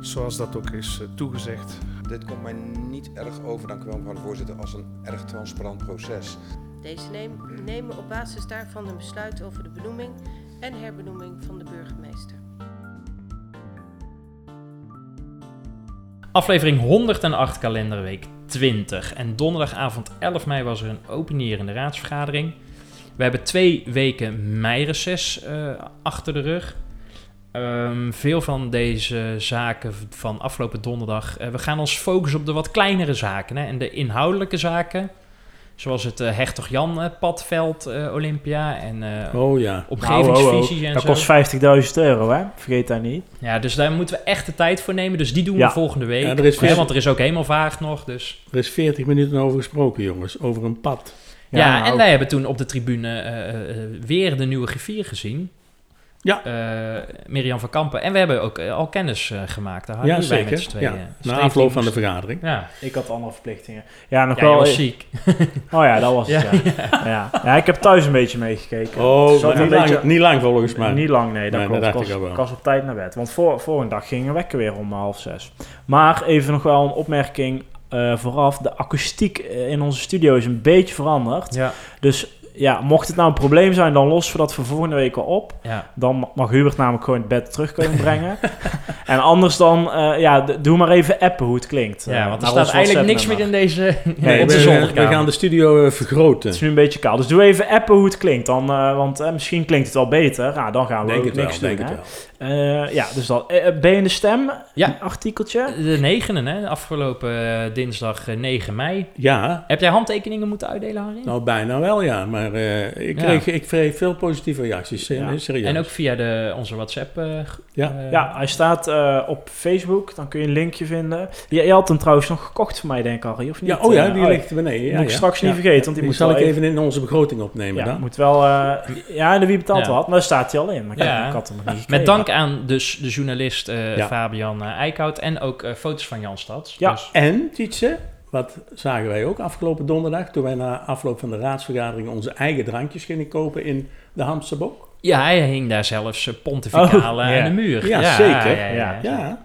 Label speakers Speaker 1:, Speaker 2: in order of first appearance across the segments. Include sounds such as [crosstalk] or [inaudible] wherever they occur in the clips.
Speaker 1: zoals dat ook is eh, toegezegd.
Speaker 2: Dit komt mij niet erg over, dank u wel mevrouw de voorzitter, als een erg transparant proces.
Speaker 3: Deze neem- nemen op basis daarvan een besluit over de benoeming en herbenoeming van de burgemeester.
Speaker 4: Aflevering 108 kalenderweek 20. En donderdagavond 11 mei was er een openierende raadsvergadering. We hebben twee weken meireces eh achter de rug. Ehm, veel van deze zaken van afgelopen donderdag. eh, we gaan ons focussen op de wat kleinere zaken. Hè, en de inhoudelijke zaken. Zoals het Hertog Jan eh, Padveld eh, Olympia en
Speaker 5: Oh ja.
Speaker 4: omgevingsvisies en
Speaker 5: Dat
Speaker 4: zo.
Speaker 5: kost 50.000 euro, hè? Vergeet dat niet.
Speaker 4: Ja, dus daar moeten we echt de tijd voor nemen. Dus die doen
Speaker 5: Ja.
Speaker 4: we volgende week.
Speaker 5: Ja, er is
Speaker 4: Hè, want er is ook helemaal vaag nog. Dus.
Speaker 5: Er is 40 minuten over gesproken, jongens. Over een pad.
Speaker 4: Ja,
Speaker 5: nou,
Speaker 4: en wij hebben toen op de tribune weer de nieuwe griffier gezien.
Speaker 5: Ja.
Speaker 4: Eh, Mirjam van Kampen. En we hebben ook eh, al kennis eh, gemaakt. Daar hadden
Speaker 5: Ja,
Speaker 4: wij
Speaker 5: zeker.
Speaker 4: met z'n tweeën.
Speaker 5: Ja.
Speaker 4: Steve
Speaker 5: Na afloop van de vergadering.
Speaker 4: Ja,
Speaker 5: Ik had andere verplichtingen. Ja, nog
Speaker 4: ja
Speaker 5: wel...
Speaker 4: was ziek. [laughs]
Speaker 5: Oh ja, dat was het,
Speaker 4: Ja.
Speaker 5: ja. Ja. ja. ik heb thuis een beetje meegekeken. Oh, maar een niet, beetje- lang, niet lang volgens mij. Niet lang, nee. Dat Nee, klopt. Dat ik, dacht was, ik al wel. ik was op tijd naar bed. Want voor, volgende dag gingen wekken weer om half zes. Maar even nog wel een opmerking eh, vooraf. De akoestiek in onze studio is een beetje veranderd.
Speaker 4: Ja,
Speaker 5: Dus ja, mocht het nou een probleem zijn, dan lossen we dat voor volgende week wel op.
Speaker 4: ja.
Speaker 5: Dan mag Hubert namelijk gewoon het bed terug komen [laughs] brengen. en anders dan, eh, ja, doe maar even appen hoe het klinkt.
Speaker 4: ja
Speaker 5: eh,
Speaker 4: want er staat eigenlijk niks meer in deze
Speaker 5: Nee, we, gaan de studio eh, vergroten. Het is nu een beetje koud. Dus doe even appen hoe het klinkt. Dan, eh, want eh, misschien klinkt het wel beter. Nou, dan gaan we
Speaker 2: Denk
Speaker 5: ook
Speaker 2: het wel,
Speaker 5: niks
Speaker 2: denk
Speaker 5: doen. Eh, ja, dus dat. Eh, ben je in de stem?
Speaker 4: Ja.
Speaker 5: Een artikeltje?
Speaker 4: De negende, hè? Afgelopen eh, dinsdag eh, 9 mei.
Speaker 5: Ja,
Speaker 4: Heb jij handtekeningen moeten uitdelen, Harry?
Speaker 5: nou bijna wel ja. Maar eh, ik,
Speaker 4: Ja.
Speaker 5: kreeg, ik kreeg veel positieve reacties. Ja. Serieus.
Speaker 4: En ook via de, onze WhatsApp. eh,
Speaker 5: Ja. Ja, hij staat eh, op Facebook. Dan kun je een linkje vinden. Je, je had hem trouwens nog gekocht voor mij, denk ik, Harry, of niet?
Speaker 2: Ja, oh ja, die ligt beneden. Ja,
Speaker 5: moet ik
Speaker 2: ja.
Speaker 5: straks niet vergeten, want die,
Speaker 2: Die
Speaker 5: moet
Speaker 2: zal
Speaker 5: wel
Speaker 2: ik even in onze begroting opnemen
Speaker 5: Ja,
Speaker 2: dan.
Speaker 5: moet wel... eh, ja, de wie betaalt
Speaker 4: Ja.
Speaker 5: wat, maar daar staat hij al in. Maar ik,
Speaker 4: Ja.
Speaker 5: ik had hem nog niet gekregen.
Speaker 4: Met dank aan dus de journalist eh,
Speaker 2: Ja.
Speaker 4: Fabian eh, Eickhout en ook eh, foto's van Jan Stads.
Speaker 5: Ja.
Speaker 4: Dus,
Speaker 2: En, Tietse, wat zagen wij ook afgelopen donderdag... toen wij na afloop van de raadsvergadering onze eigen drankjes gingen kopen in de Hamse Bok?
Speaker 4: ja, hij hing daar zelfs pontificaal
Speaker 5: Oh,
Speaker 4: aan
Speaker 5: ja.
Speaker 4: de muur.
Speaker 2: Ja, zeker.
Speaker 4: Ja, ja, ja.
Speaker 5: Ja.
Speaker 2: Ja,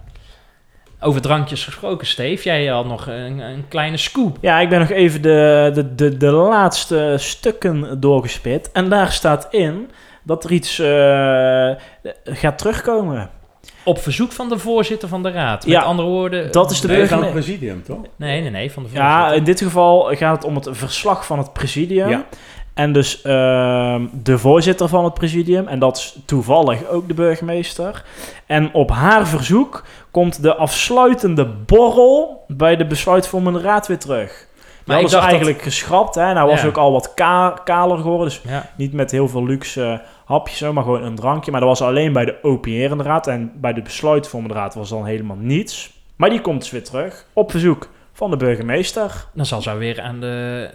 Speaker 4: Over drankjes gesproken, Steve. Jij had nog een, een kleine scoop.
Speaker 5: Ja, ik ben nog even de, de, de, de laatste stukken doorgespit. En daar staat in dat er iets eh, gaat terugkomen.
Speaker 4: Op verzoek van de voorzitter van de raad. Met
Speaker 5: Ja,
Speaker 4: andere woorden...
Speaker 5: dat is de
Speaker 2: nee,
Speaker 5: burger-
Speaker 2: van het presidium, toch?
Speaker 4: Nee, nee, nee, van de voorzitter.
Speaker 5: Ja, in dit geval gaat het om het verslag van het presidium.
Speaker 2: Ja.
Speaker 5: En dus ehm, de voorzitter van het presidium. En dat is toevallig ook de burgemeester. En op haar verzoek komt de afsluitende borrel bij de besluitvormende raad weer terug. Maar
Speaker 4: ik
Speaker 5: dat is
Speaker 4: dat-
Speaker 5: eigenlijk geschrapt. Hè? Nou was
Speaker 4: Ja.
Speaker 5: ook al wat ka- kaler geworden. Dus
Speaker 4: Ja.
Speaker 5: niet met heel veel luxe eh, hapjes, zo, maar gewoon een drankje. Maar dat was alleen bij de opierende raad. En bij de besluitvormende raad was dan helemaal niets. Maar die komt dus weer terug op verzoek van de burgemeester.
Speaker 4: Dan zal ze weer aan de,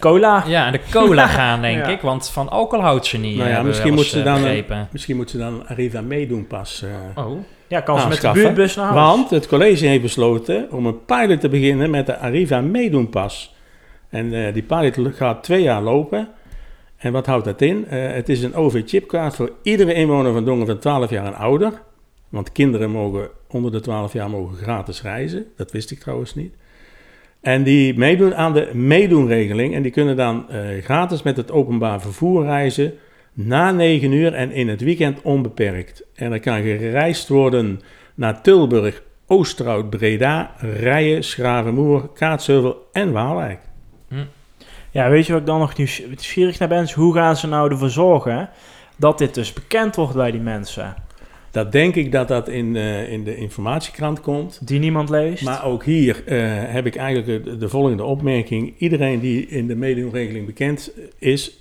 Speaker 5: Cola.
Speaker 4: ja, aan de cola [laughs] gaan, denk
Speaker 5: Ja.
Speaker 4: ik. Want van alcohol houdt ze niet.
Speaker 2: Nou ja,
Speaker 4: we
Speaker 2: misschien moet ze
Speaker 4: eh,
Speaker 2: dan een-. Misschien moet ze dan Arriva meedoen pas. eh.
Speaker 4: Oh,
Speaker 5: Ja, kan ze met de buurtbus naar huis.
Speaker 2: Want het college heeft besloten om een pilot te beginnen met de Arriva meedoenpas. En eh, die pilot gaat twee jaar lopen. En wat houdt dat in? Eh, het is een OV-chipkaart voor iedere inwoner van Dongen van 12 jaar en ouder. Want kinderen mogen onder de 12 jaar mogen gratis reizen. Dat wist ik trouwens niet. En die meedoen aan de meedoenregeling. En die kunnen dan eh, gratis met het openbaar vervoer reizen. Na 9 uur en in het weekend onbeperkt. En er kan gereisd worden naar Tilburg, Oosterhout, Breda, Rijen, Schravenmoer, Kaatsheuvel en Waalwijk.
Speaker 5: Ja, weet je wat ik dan nog nieuws- nieuwsgierig naar ben? Is hoe gaan ze nou ervoor zorgen dat dit dus bekend wordt bij die mensen?
Speaker 2: Dat denk ik dat dat in, eh, in de informatiekrant komt.
Speaker 5: Die niemand leest?
Speaker 2: Maar ook hier eh, heb ik eigenlijk de, de volgende opmerking. Iedereen die in de mededeelregeling bekend is,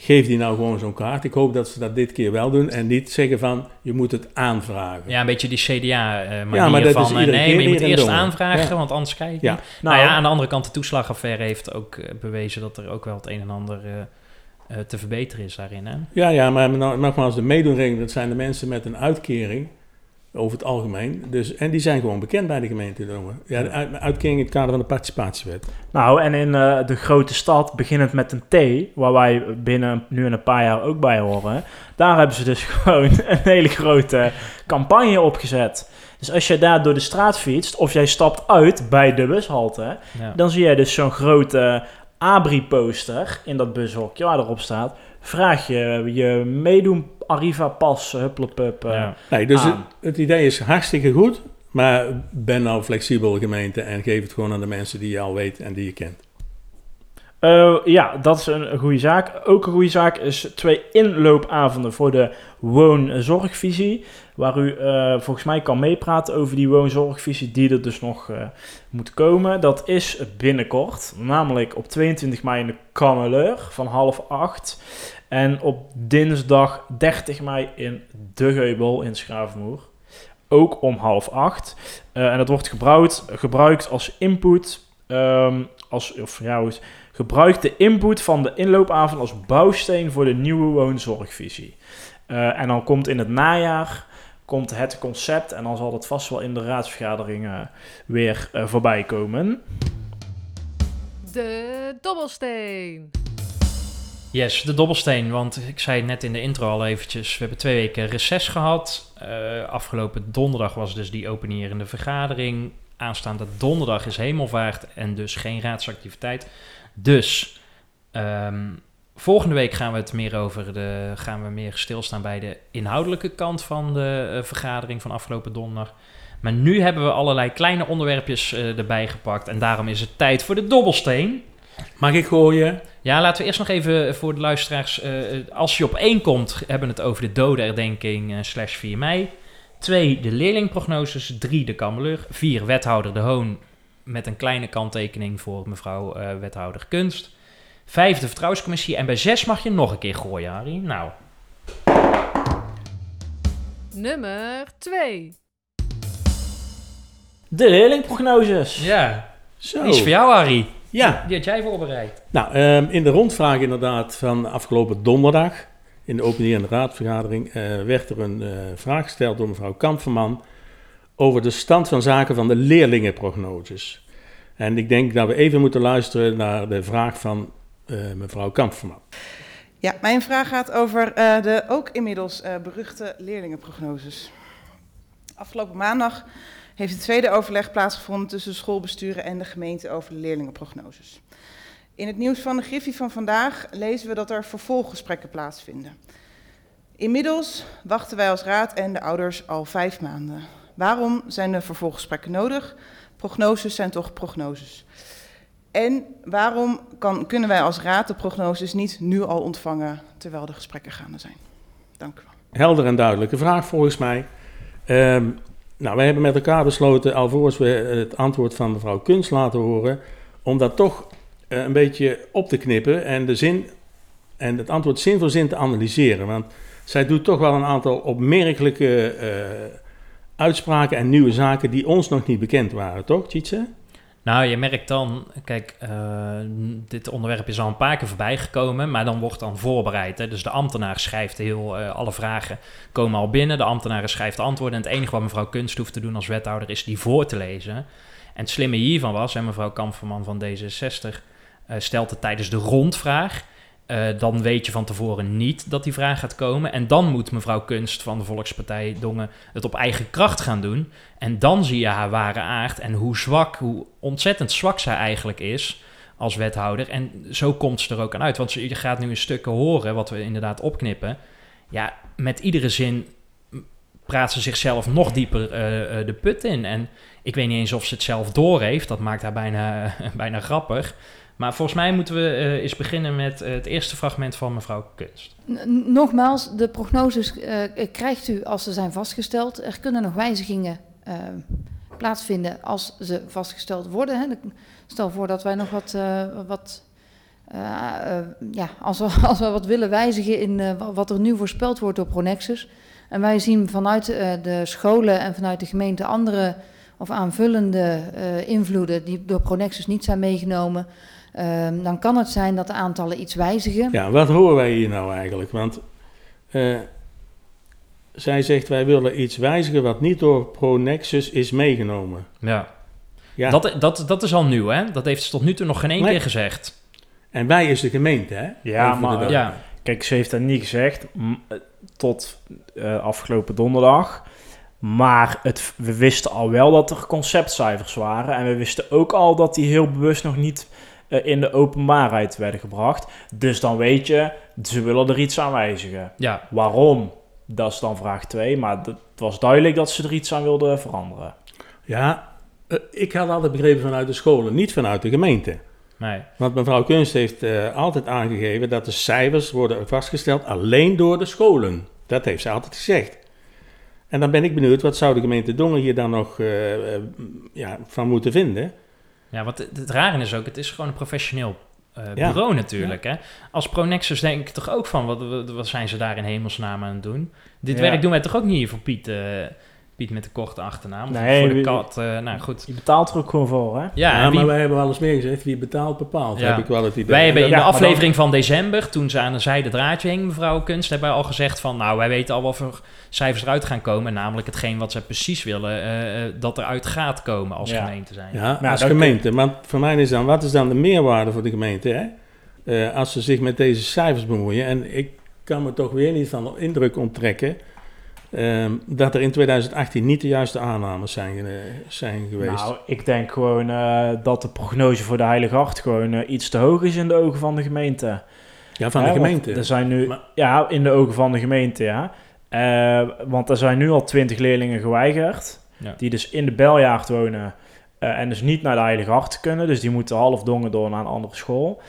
Speaker 2: geef die nou gewoon zo'n kaart. Ik hoop dat ze dat dit keer wel doen en niet zeggen van je moet het aanvragen.
Speaker 4: Ja, een beetje die CDA-manier
Speaker 2: Ja, maar dat
Speaker 4: van...
Speaker 2: is
Speaker 4: eh, nee,
Speaker 2: keer
Speaker 4: maar je moet eerst aanvragen,
Speaker 2: Ja.
Speaker 4: want anders krijg je...
Speaker 2: Ja.
Speaker 4: Nou,
Speaker 5: Nou,
Speaker 4: ja, aan de andere kant, de toeslagaffaire heeft ook eh, bewezen dat er ook wel het een en ander eh, eh, te verbeteren is daarin. Hè?
Speaker 2: Ja, ja, maar nou- nogmaals, de meedoenregeling, dat zijn de mensen met een uitkering over het algemeen. Dus, en die zijn gewoon bekend bij de gemeente. Ja, de uit- uitkering in het kader van de participatiewet.
Speaker 5: Nou, en in eh, de grote stad, beginnend met een T, waar wij binnen nu en een paar jaar ook bij horen, daar hebben ze dus [laughs] gewoon een hele grote campagne opgezet. Dus als je daar door de straat fietst, of jij stapt uit bij de bushalte,
Speaker 4: Ja.
Speaker 5: dan zie jij dus zo'n grote Abri-poster in dat bushokje waar erop staat. Vraag je je meedoen Arriva pas, hupplepup. eh.
Speaker 4: Ja.
Speaker 2: Nee, dus het, idee is hartstikke goed. Maar ben nou flexibel gemeente en geef het gewoon aan de mensen die je al weet en die je kent.
Speaker 5: Eh, ja, dat is een, goede zaak. Ook een goede zaak is twee inloopavonden voor de woonzorgvisie. Waar u eh, volgens mij kan meepraten over die woonzorgvisie die er dus nog eh, moet komen. Dat is binnenkort, namelijk op 22 mei in de Kameleur van half acht. En op dinsdag 30 mei in De Geubel in Schavenmoer. Ook om half acht. Eh, en dat wordt gebruikt, gebruikt als input. ehm, als, of ja, gebruikt de input van de inloopavond als bouwsteen voor de nieuwe woonzorgvisie. Eh, en dan komt in het najaar komt het concept en dan zal dat vast wel in de raadsvergaderingen weer eh, voorbij komen.
Speaker 6: De dobbelsteen.
Speaker 4: Yes, de dobbelsteen. Want ik zei net in de intro al eventjes. We hebben twee weken reces gehad. Eh, afgelopen donderdag was dus die openierende vergadering. Aanstaande donderdag is hemelvaart en dus geen raadsactiviteit. Dus ehm, volgende week gaan we het meer over de. gaan we meer stilstaan bij de inhoudelijke kant van de eh, vergadering van afgelopen donderdag. Maar nu hebben we allerlei kleine onderwerpjes eh, erbij gepakt. En daarom is het tijd voor de dobbelsteen.
Speaker 2: Mag ik gooien?
Speaker 4: Ja, laten we eerst nog even voor de luisteraars. eh, als je op één komt, hebben we het over de dodenherdenking eh, slash 4 mei. Twee, de leerlingprognoses. Drie, de kameleur. Vier, wethouder De Hoon. Met een kleine kanttekening voor mevrouw eh, wethouder Kunst. Vijf, de vertrouwenscommissie. En bij zes mag je nog een keer gooien, Harry. Nou,
Speaker 6: Nummer 2.
Speaker 5: De leerlingprognoses.
Speaker 4: ja.
Speaker 2: Zo.
Speaker 4: Die is voor jou, Harry.
Speaker 2: Ja,
Speaker 4: Die had jij voorbereid.
Speaker 2: nou, ehm, in de rondvraag inderdaad van afgelopen donderdag, in de openierende raadvergadering, eh, werd er een eh, vraag gesteld door mevrouw Kampferman over de stand van zaken van de leerlingenprognoses. En ik denk dat we even moeten luisteren naar de vraag van eh, mevrouw Kampferman.
Speaker 7: Ja, mijn vraag gaat over eh, de ook inmiddels eh, beruchte leerlingenprognoses. Afgelopen maandag heeft het tweede overleg plaatsgevonden tussen schoolbesturen en de gemeente over de leerlingenprognoses. In het nieuws van de Griffie van vandaag lezen we dat er vervolggesprekken plaatsvinden. Inmiddels wachten wij als raad en de ouders al vijf maanden. Waarom zijn er vervolggesprekken nodig? Prognoses zijn toch prognoses. En waarom kan, kunnen wij als raad de prognoses niet nu al ontvangen terwijl de gesprekken gaande zijn? Dank u wel.
Speaker 2: Helder en duidelijke vraag volgens mij. Ehm, nou, wij hebben met elkaar besloten, alvorens we het antwoord van mevrouw Kunst laten horen, om dat toch eh, een beetje op te knippen en de zin en het antwoord zin voor zin te analyseren. Want zij doet toch wel een aantal opmerkelijke eh, uitspraken en nieuwe zaken die ons nog niet bekend waren, toch, Tjitse?
Speaker 4: Nou, je merkt dan, kijk, eh, dit onderwerp is al een paar keer voorbij gekomen, maar dan wordt dan voorbereid. Hè? Dus de ambtenaar schrijft heel, eh, alle vragen komen al binnen, de ambtenaar schrijft de antwoorden en het enige wat mevrouw Kunst hoeft te doen als wethouder is die voor te lezen. En het slimme hiervan was, mevrouw Kampferman van D66 eh, stelt het tijdens de rondvraag, eh, dan weet je van tevoren niet dat die vraag gaat komen. En dan moet mevrouw Kunst van de Volkspartij Dongen het op eigen kracht gaan doen. En dan zie je haar ware aard en hoe zwak, hoe ontzettend zwak zij eigenlijk is als wethouder. En zo komt ze er ook aan uit. Want je gaat nu een stukken horen, wat we inderdaad opknippen. Ja, met iedere zin praat ze zichzelf nog dieper eh, eh, de put in. En ik weet niet eens of ze het zelf doorheeft. Dat maakt haar bijna, [laughs] bijna grappig. Maar volgens mij moeten we eh, eens beginnen met eh, het eerste fragment van mevrouw Kunst.
Speaker 8: Nogmaals, de prognoses eh, krijgt u als ze zijn vastgesteld. Er kunnen nog wijzigingen plaatsvinden als ze vastgesteld worden. Hè. Stel voor dat wij nog wat, wat ja, als, we, [laughs] als we wat willen wijzigen in wa- wat er nu voorspeld wordt door Pronexus. En wij zien vanuit de scholen en vanuit de gemeente andere of aanvullende invloeden die door Pronexus niet zijn meegenomen. Ehm, dan kan het zijn dat de aantallen iets wijzigen.
Speaker 2: Ja, wat horen wij hier nou eigenlijk? Want eh, zij zegt wij willen iets wijzigen wat niet door ProNexus is meegenomen.
Speaker 4: Ja.
Speaker 2: Ja,
Speaker 4: Dat, dat, dat is al nieuw, hè? Dat heeft ze tot nu toe nog geen één
Speaker 2: Nee.
Speaker 4: keer gezegd.
Speaker 2: en wij is de gemeente, hè?
Speaker 5: Ja, maar-.
Speaker 4: Ja,
Speaker 5: Kijk, ze heeft dat niet gezegd m, eh, tot eh, afgelopen donderdag. Maar het, we wisten al wel dat er conceptcijfers waren. En we wisten ook al dat die heel bewust nog niet in de openbaarheid werden gebracht. Dus dan weet je, ze willen er iets aan wijzigen.
Speaker 4: ja.
Speaker 5: Waarom? Dat is dan vraag 2. Maar het was duidelijk dat ze er iets aan wilden veranderen.
Speaker 2: Ja, eh, ik had altijd begrepen vanuit de scholen, niet vanuit de gemeente.
Speaker 4: Nee.
Speaker 2: Want mevrouw Kunst heeft eh, altijd aangegeven dat de cijfers worden vastgesteld alleen door de scholen. Dat heeft ze altijd gezegd. En dan ben ik benieuwd, wat zou de gemeente Dongen hier dan nog eh, eh, ja, van moeten vinden?
Speaker 4: Ja, wat het, het rare is ook, het is gewoon een professioneel eh,
Speaker 2: Ja.
Speaker 4: bureau natuurlijk. Hè? Als Pronexus denk ik toch ook van, wat, wat, zijn ze daar in hemelsnaam aan het doen? Dit
Speaker 5: Ja.
Speaker 4: werk doen wij toch ook niet hier voor Piet, eh, Piet met de korte achternaam?
Speaker 5: Nee,
Speaker 4: voor de kat, eh, nou goed.
Speaker 5: Je betaalt er ook gewoon voor, hè?
Speaker 4: Ja,
Speaker 2: Ja,
Speaker 4: en wie-
Speaker 2: maar wij hebben wel eens meer gezegd, wie betaalt bepaalt,
Speaker 4: Ja.
Speaker 2: heb ik wel het idee.
Speaker 4: wij hebben in
Speaker 5: Ja,
Speaker 4: de
Speaker 5: dan-
Speaker 4: aflevering van december, toen ze aan een zijde draadje hing, mevrouw Kunst, hebben wij al gezegd van, nou, wij weten al wat voor cijfers eruit gaan komen. Namelijk hetgeen wat ze precies willen, eh, eh, dat eruit gaat komen als
Speaker 5: Ja.
Speaker 4: gemeente zijn.
Speaker 2: Ja,
Speaker 5: Nou,
Speaker 2: als gemeente. Maar voor mij is dan, wat is dan de meerwaarde voor de gemeente? Hè? Eh, als ze zich met deze cijfers bemoeien. En ik kan me toch weer niet van de indruk onttrekken ehm, dat er in 2018 niet de juiste aannames zijn, zijn geweest.
Speaker 5: Nou, ik denk gewoon eh, dat de prognose voor de Heilige Hart gewoon eh, iets te hoog is in de ogen van de gemeente.
Speaker 2: ja, van de gemeente.
Speaker 5: Er zijn nu,
Speaker 2: Maar-
Speaker 5: ja, in de ogen van de gemeente, ja. Eh, want er zijn nu al twintig leerlingen geweigerd,
Speaker 4: Ja.
Speaker 5: die dus in de Beljaard wonen en dus niet naar de Heilige Hart kunnen. Dus die moeten half dongen door naar een andere school.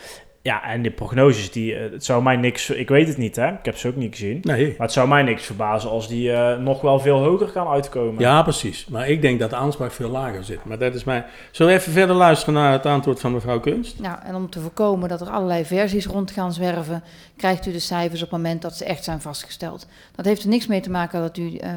Speaker 5: Ja, en de prognoses, die, eh, het zou mij niks, ik weet het niet hè, ik heb ze ook niet gezien.
Speaker 2: Nee.
Speaker 5: Maar het zou mij niks verbazen als die eh, nog wel veel hoger kan uitkomen.
Speaker 2: Ja, precies. Maar ik denk dat de aanspraak veel lager zit. Maar dat is mij. Zullen we even verder luisteren naar het antwoord van mevrouw Kunst?
Speaker 8: Nou, en om te voorkomen dat er allerlei versies rond gaan zwerven, krijgt u de cijfers op het moment dat ze echt zijn vastgesteld. Dat heeft er niks mee te maken dat u eh,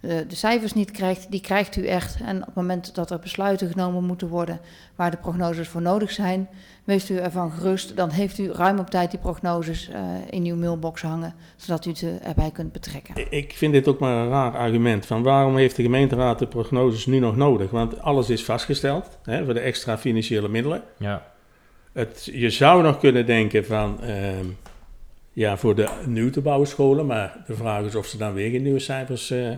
Speaker 8: de, de cijfers niet krijgt, die krijgt u echt. En op het moment dat er besluiten genomen moeten worden waar de prognoses voor nodig zijn, wees u ervan gerust. Dan heeft u ruim op tijd die prognoses eh, in uw mailbox hangen, zodat u ze erbij kunt betrekken.
Speaker 2: Ik vind dit ook maar een raar argument. Van waarom heeft de gemeenteraad de prognoses nu nog nodig? Want alles is vastgesteld hè, voor de extra financiële middelen.
Speaker 4: Ja.
Speaker 2: Het, je zou nog kunnen denken van, ehm, ja, voor de nieuw te bouwen scholen, maar de vraag is of ze dan weer geen nieuwe cijfers, eh,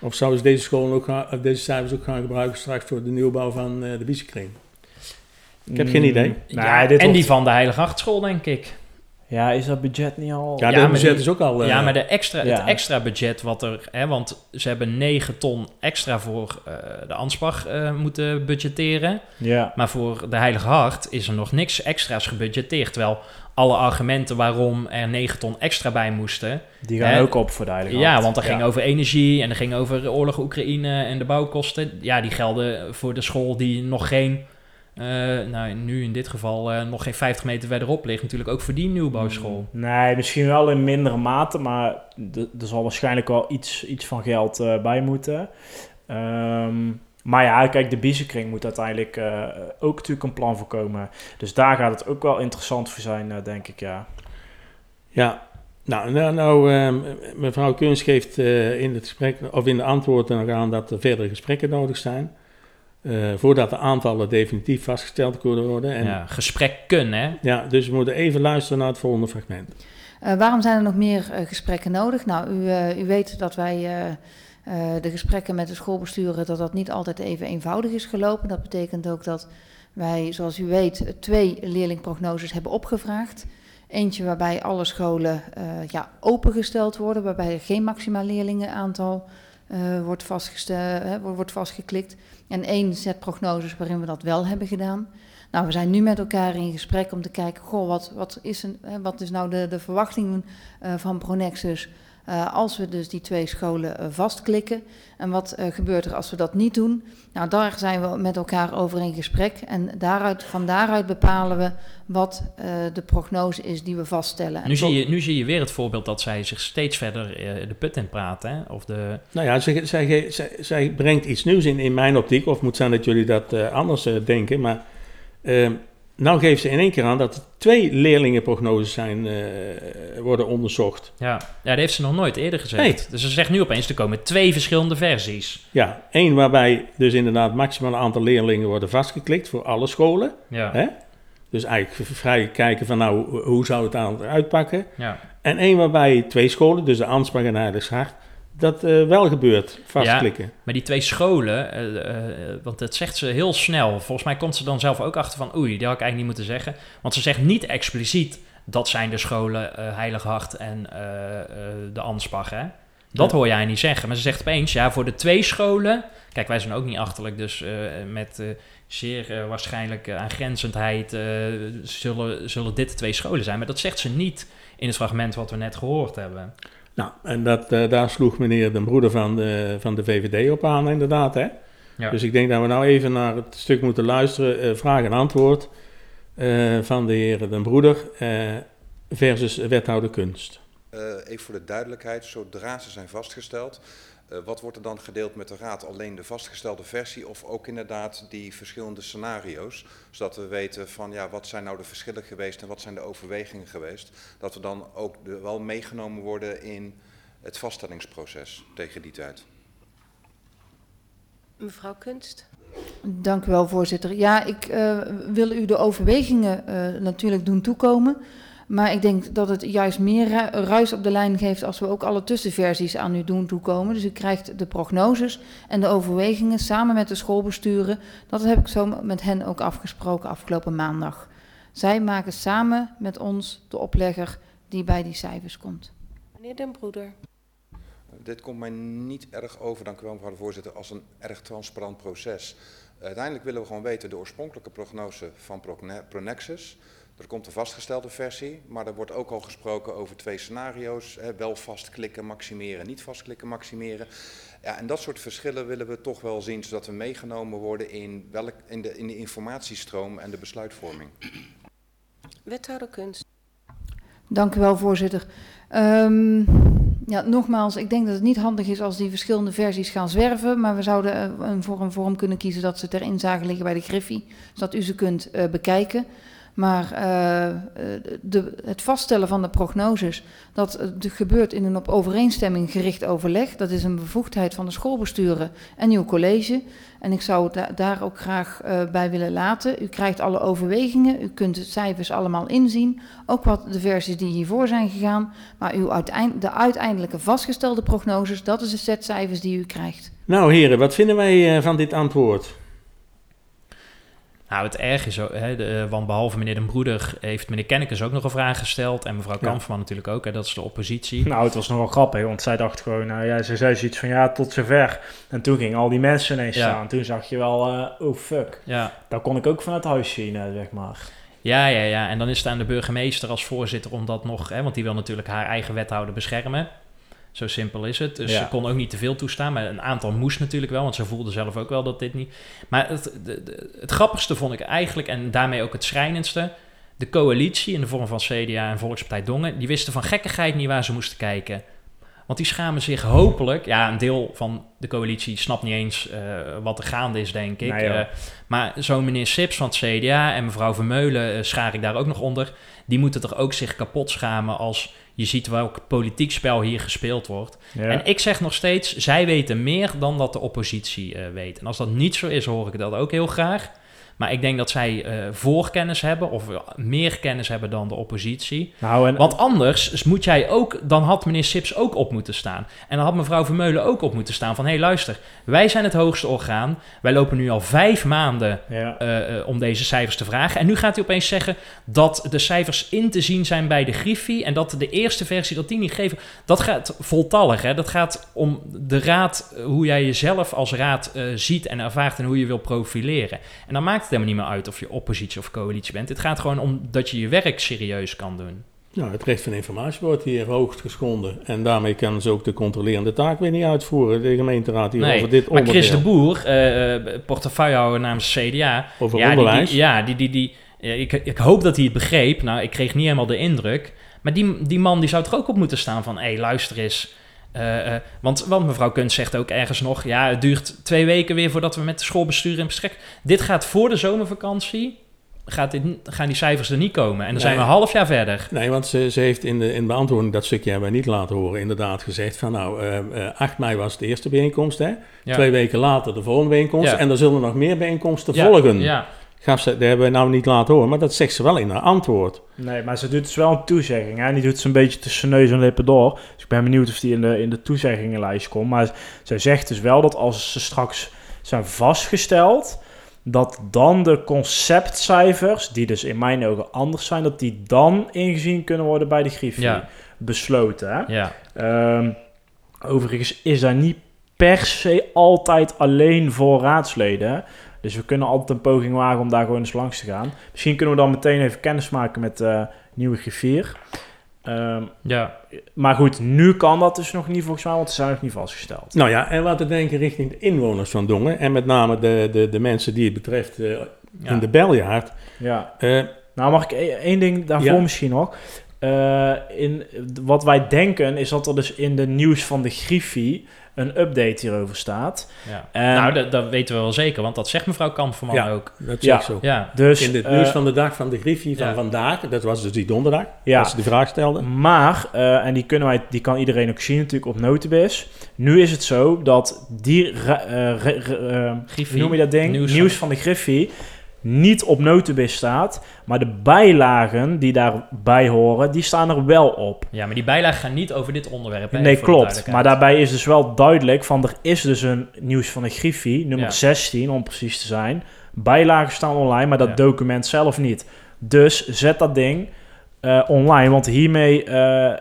Speaker 2: of zouden ze deze, scholen ook gaan, of deze cijfers ook gaan gebruiken straks voor de nieuwbouw van eh, de biezenkring? Ik heb geen
Speaker 5: Mm,
Speaker 2: idee.
Speaker 4: Ja,
Speaker 5: dit
Speaker 4: en
Speaker 5: wordt-
Speaker 4: die van de Heilige Hartschool, denk ik.
Speaker 5: Ja, is dat budget niet al...
Speaker 2: Ja,
Speaker 4: maar
Speaker 2: budget
Speaker 4: die-
Speaker 2: is ook al... eh,
Speaker 4: ja, maar de extra,
Speaker 5: ja.
Speaker 4: het extra budget wat er... Hè, want ze hebben 9 ton extra voor eh, de Ansbach eh, moeten budgetteren.
Speaker 5: Ja.
Speaker 4: Maar voor de Heilige Hart is er nog niks extra's gebudgeteerd. Terwijl alle argumenten waarom er 9 ton extra bij moesten...
Speaker 5: Die gaan
Speaker 4: Hè?
Speaker 5: ook op voor de Heilige
Speaker 4: Ja, want dat ging over energie en dat ging over de oorlog Oekraïne en de bouwkosten. Ja, die gelden voor de school die nog geen... eh, nou, nu in dit geval eh, nog geen 50 meter verderop ligt. Natuurlijk ook voor die nieuwbouwschool.
Speaker 5: Nee, misschien wel in mindere mate, maar er zal waarschijnlijk wel iets, iets van geld eh, bij moeten. Ehm, maar ja, kijk, de biezenkring moet uiteindelijk eh, ook natuurlijk een plan voorkomen. Dus daar gaat het ook wel interessant voor zijn, eh, denk ik, ja.
Speaker 2: Ja, nou, nou, nou ehm, mevrouw Kunst geeft eh, in het gesprek, of in de antwoorden nog aan dat er verdere gesprekken nodig zijn. eh, voordat de aantallen definitief vastgesteld kunnen worden. En, ja.
Speaker 4: Ja, gesprekken, hè?
Speaker 2: dus we moeten even luisteren naar het volgende fragment.
Speaker 8: Eh, waarom zijn er nog meer gesprekken nodig? Nou, u, eh, u weet dat wij eh, de gesprekken met de schoolbesturen, dat dat niet altijd even eenvoudig is gelopen. Dat betekent ook dat wij, zoals u weet, twee leerlingprognoses hebben opgevraagd. Eentje waarbij alle scholen eh, ja, opengesteld worden, waarbij er geen maximaal leerlingenaantal eh, wordt, wordt- vastgeklikt. En één set prognoses waarin we dat wel hebben gedaan. Nou, we zijn nu met elkaar in gesprek om te kijken, goh, wat, wat, is, een, wat is nou de, de verwachting van Pronexus eh, als we dus die twee scholen eh, vastklikken. En wat eh, gebeurt er als we dat niet doen? Nou, daar zijn we met elkaar over in gesprek. En daaruit, van daaruit bepalen we wat eh, de prognose is die we vaststellen. En
Speaker 4: Nu zie, je, nu zie je weer het voorbeeld dat zij zich steeds verder eh, de put in praten. Hè? Of de,
Speaker 2: Nou ja, zij, zij, zij, zij brengt iets nieuws in, in mijn optiek. Of moet zijn dat jullie dat anders denken. Maar eh, nou geeft ze in één keer aan dat er twee leerlingenprognoses zijn, eh, worden onderzocht.
Speaker 4: ja. ja, dat heeft ze nog nooit eerder gezegd.
Speaker 2: Nee.
Speaker 4: Dus ze zegt nu opeens, er komen twee verschillende versies.
Speaker 2: Ja, één waarbij dus inderdaad maximaal aantal leerlingen worden vastgeklikt voor alle scholen.
Speaker 4: Ja,
Speaker 2: Hè? Dus eigenlijk vrij kijken van nou, hoe zou het aan uitpakken.
Speaker 4: ja.
Speaker 2: En één waarbij twee scholen, dus de Ansbach en Heidelshart, dat eh, wel gebeurt, vastklikken.
Speaker 4: Maar die twee scholen, eh, eh, want dat zegt ze heel snel. Volgens mij komt ze dan zelf ook achter van... oei, die had ik eigenlijk niet moeten zeggen. Want ze zegt niet expliciet... dat zijn de scholen Heilig Hart en de Ansbach, hè? Dat hoor jij niet zeggen. Maar ze zegt opeens, ja, voor de twee scholen... Kijk, wij zijn ook niet achterlijk, dus met zeer waarschijnlijk aangrenzendheid... zullen, zullen dit de twee scholen zijn. Maar dat zegt ze niet in het fragment wat we net gehoord hebben.
Speaker 2: Nou, en dat, eh, daar sloeg meneer de broeder van de, van de VVD op aan, inderdaad. Hè?
Speaker 4: Ja.
Speaker 2: Dus ik denk dat we nou even naar het stuk moeten luisteren, eh, vraag en antwoord eh, van de heer Den Broeder eh, versus wethouder kunst.
Speaker 9: Eh, even voor de duidelijkheid, zodra ze zijn vastgesteld, eh, wat wordt er dan gedeeld met de raad? Alleen de vastgestelde versie of ook inderdaad die verschillende scenario's? Zodat we weten van ja, wat zijn nou de verschillen geweest en wat zijn de overwegingen geweest? Dat we dan ook de, wel meegenomen worden in het vaststellingsproces tegen die tijd.
Speaker 3: Mevrouw Kunst.
Speaker 8: Dank u wel, voorzitter. Ja, ik eh, wil u de overwegingen eh, natuurlijk doen toekomen. Maar ik denk dat het juist meer ru- ruis op de lijn geeft als we ook alle tussenversies aan u doen toekomen. Dus u krijgt de prognoses en de overwegingen samen met de schoolbesturen. Dat heb ik zo met hen ook afgesproken afgelopen maandag. Zij maken samen met ons de oplegger die bij die cijfers komt.
Speaker 3: Meneer Den Broeder.
Speaker 9: Dit komt mij niet erg over, dank u wel mevrouw de voorzitter, als een erg transparant proces. Uiteindelijk willen we gewoon weten de oorspronkelijke prognose van Pronexus. Er komt een vastgestelde versie, maar er wordt ook al gesproken over twee scenario's. Hè, wel vastklikken, maximeren, niet vastklikken, maximeren. Ja, en dat soort verschillen willen we toch wel zien, zodat we meegenomen worden in, welk, in, de, in de informatiestroom en de besluitvorming.
Speaker 3: Wethouder Kunst.
Speaker 8: Dank u wel, voorzitter. Ehm, ja, nogmaals, ik denk dat het niet handig is als die verschillende versies gaan zwerven. Maar we zouden eh, een, voor een vorm kunnen kiezen dat ze ter inzage liggen bij de Griffie. Zodat u ze kunt eh, bekijken. Maar eh, eh, de, het vaststellen van de prognoses, dat eh, gebeurt in een op overeenstemming gericht overleg. Dat is een bevoegdheid van de schoolbesturen en uw college. En ik zou da- daar ook graag bij willen laten. U krijgt alle overwegingen, u kunt de cijfers allemaal inzien. Ook wat de versies die hiervoor zijn gegaan. Maar uw uiteind de uiteindelijke vastgestelde prognoses, dat is de set cijfers die u krijgt.
Speaker 2: Nou heren, wat vinden wij van dit antwoord?
Speaker 4: Nou, het erg is hè, de, eh, want behalve meneer Den Broeder heeft meneer Kennekes ook nog een vraag gesteld. En mevrouw
Speaker 5: Ja.
Speaker 4: Kampferman natuurlijk ook, hè, dat is de oppositie.
Speaker 5: Nou, het was nog wel grappig, want zij dacht gewoon, nou ja, ze zei zoiets van ja, tot zover. En toen gingen al die mensen ineens
Speaker 4: Ja.
Speaker 5: staan. Toen zag je wel, eh, oh fuck.
Speaker 4: Ja.
Speaker 5: Dat kon ik ook vanuit huis zien, eh, zeg maar.
Speaker 4: Ja, ja, ja. En dan is het aan de burgemeester als voorzitter om dat nog... Hè, want die wil natuurlijk haar eigen wethouder beschermen. Zo simpel is het. Dus
Speaker 5: Ja.
Speaker 4: ze kon ook niet te veel toestaan. Maar een aantal moest natuurlijk wel, want ze voelde zelf ook wel dat dit niet... Maar het, de, de- het grappigste vond ik eigenlijk, en daarmee ook het schrijnendste... De coalitie in de vorm van CDA en Volkspartij Dongen... die wisten van gekkigheid niet waar ze moesten kijken. Want die schamen zich hopelijk... Ja, een deel van de coalitie snapt niet eens eh, wat er gaande is, denk ik. Eh, maar zo'n meneer Sips van het CDA en mevrouw Vermeulen eh, schaar ik daar ook nog onder. Die moeten toch ook zich kapot schamen als je ziet welk politiek spel hier gespeeld wordt.
Speaker 5: Ja.
Speaker 4: En ik zeg nog steeds, zij weten meer dan dat de oppositie eh, weet. En als dat niet zo is, hoor ik dat ook heel graag. Maar ik denk dat zij eh, voorkennis hebben of meer kennis hebben dan de oppositie.
Speaker 5: nou, en,
Speaker 4: Want anders moet jij ook, dan had meneer Sips ook op moeten staan. En dan had mevrouw Vermeulen ook op moeten staan van... hé hey, luister, wij zijn het hoogste orgaan. Wij lopen nu al vijf maanden
Speaker 5: ja.
Speaker 4: eh, eh, om deze cijfers te vragen. En nu gaat hij opeens zeggen dat de cijfers in te zien zijn bij de Griffie... en dat de eerste versie, dat die niet geven... dat gaat voltallig, hè. Dat gaat om de raad, hoe jij jezelf als raad ziet en ervaart... en hoe je wil profileren. En dan maakt het helemaal niet meer uit of je oppositie of coalitie bent. Het gaat gewoon om dat je je werk serieus kan doen.
Speaker 2: Nou, het recht van informatie wordt hier hoogst geschonden. En daarmee kan ze ook de controlerende taak weer niet uitvoeren. De gemeenteraad hier
Speaker 4: Nee,
Speaker 2: over dit
Speaker 4: maar
Speaker 2: onderdeel.
Speaker 4: Chris de Boer, eh, portefeuillehouder namens CDA...
Speaker 2: over
Speaker 4: ja,
Speaker 2: onderwijs.
Speaker 4: Die, ja, die, die, die, ik, ik hoop dat hij het begreep. Nou, ik kreeg niet helemaal de indruk. Maar die, die man die zou er ook op moeten staan van... Hé, hey, luister eens. Eh, eh, want, want mevrouw Kunst zegt ook ergens nog... Ja, het duurt twee weken weer voordat we met de schoolbestuur in gesprek... Dit gaat voor de zomervakantie... Gaat dit, gaan die cijfers er niet komen. En dan zijn we een half jaar verder.
Speaker 2: Nee, want ze, ze heeft in de, in beantwoording, dat stukje hebben we niet laten horen, inderdaad gezegd van nou, eh, eh, 8 mei was de eerste bijeenkomst, hè?
Speaker 4: Ja.
Speaker 2: Twee weken later de volgende bijeenkomst.
Speaker 4: Ja.
Speaker 2: En er zullen nog meer bijeenkomsten
Speaker 4: Ja,
Speaker 2: volgen.
Speaker 4: Ja,
Speaker 2: Gaf ze, dat hebben we nou niet laten horen, maar dat zegt ze wel in haar antwoord.
Speaker 5: Nee, maar ze doet dus wel een toezegging. Hè? En die doet ze een beetje tussen neus en lippen door. Dus ik ben benieuwd of die in de, in de toezeggingenlijst komt. Maar zij zegt dus wel dat als ze straks zijn vastgesteld... dat dan de conceptcijfers, die dus in mijn ogen anders zijn... dat die dan ingezien kunnen worden bij de Griffie.
Speaker 4: Ja.
Speaker 5: Besloten, hè?
Speaker 4: ja.
Speaker 5: Ehm, overigens is daar niet per se altijd alleen voor raadsleden. hè. Dus we kunnen altijd een poging wagen om daar gewoon eens langs te gaan. Misschien kunnen we dan meteen even kennis maken met de nieuwe griffier. Ehm,
Speaker 4: ja.
Speaker 5: maar goed, nu kan dat dus nog niet volgens mij, want ze zijn nog niet vastgesteld.
Speaker 2: Nou ja, en laten we denken richting de inwoners van Dongen. En met name de, de, de mensen die het betreft eh,
Speaker 4: Ja.
Speaker 2: in de beljaard.
Speaker 5: Ja.
Speaker 2: Eh,
Speaker 5: Nou, mag ik e- één ding daarvoor
Speaker 2: Ja.
Speaker 5: misschien nog? Eh, in, wat wij denken is dat er dus in de nieuws van de Griffie een update hierover staat.
Speaker 4: ja.
Speaker 5: En-
Speaker 4: nou, dat, dat weten we wel zeker, want dat zegt mevrouw Kampverman
Speaker 2: Ja.
Speaker 4: ook.
Speaker 2: dat
Speaker 5: Ja.
Speaker 2: zo.
Speaker 4: Ja,
Speaker 5: Dus,
Speaker 2: In het
Speaker 5: eh,
Speaker 2: nieuws van de dag van de Griffie van
Speaker 4: ja.
Speaker 2: vandaag, dat was dus die donderdag,
Speaker 5: Ja.
Speaker 2: als ze de vraag stelden.
Speaker 5: Maar, eh, en die, kunnen wij, die kan iedereen ook zien natuurlijk op Notibis. Nu is het zo dat die, eh, eh,
Speaker 4: Griffie,
Speaker 5: hoe noem je dat ding?
Speaker 4: nieuws
Speaker 5: Nieuws,
Speaker 4: van-
Speaker 5: van... de Griffie niet op Notibis staat. Maar de bijlagen die daarbij horen, die staan er wel op.
Speaker 4: ja, maar die bijlagen gaan niet over dit onderwerp. hè,
Speaker 5: nee, klopt. Maar daarbij is dus wel duidelijk van er is dus een nieuws van de Griffie, nummer
Speaker 4: Ja.
Speaker 5: 16 om precies te zijn. Bijlagen staan online, maar dat
Speaker 4: Ja.
Speaker 5: document zelf niet. Dus zet dat ding eh, online, want hiermee eh,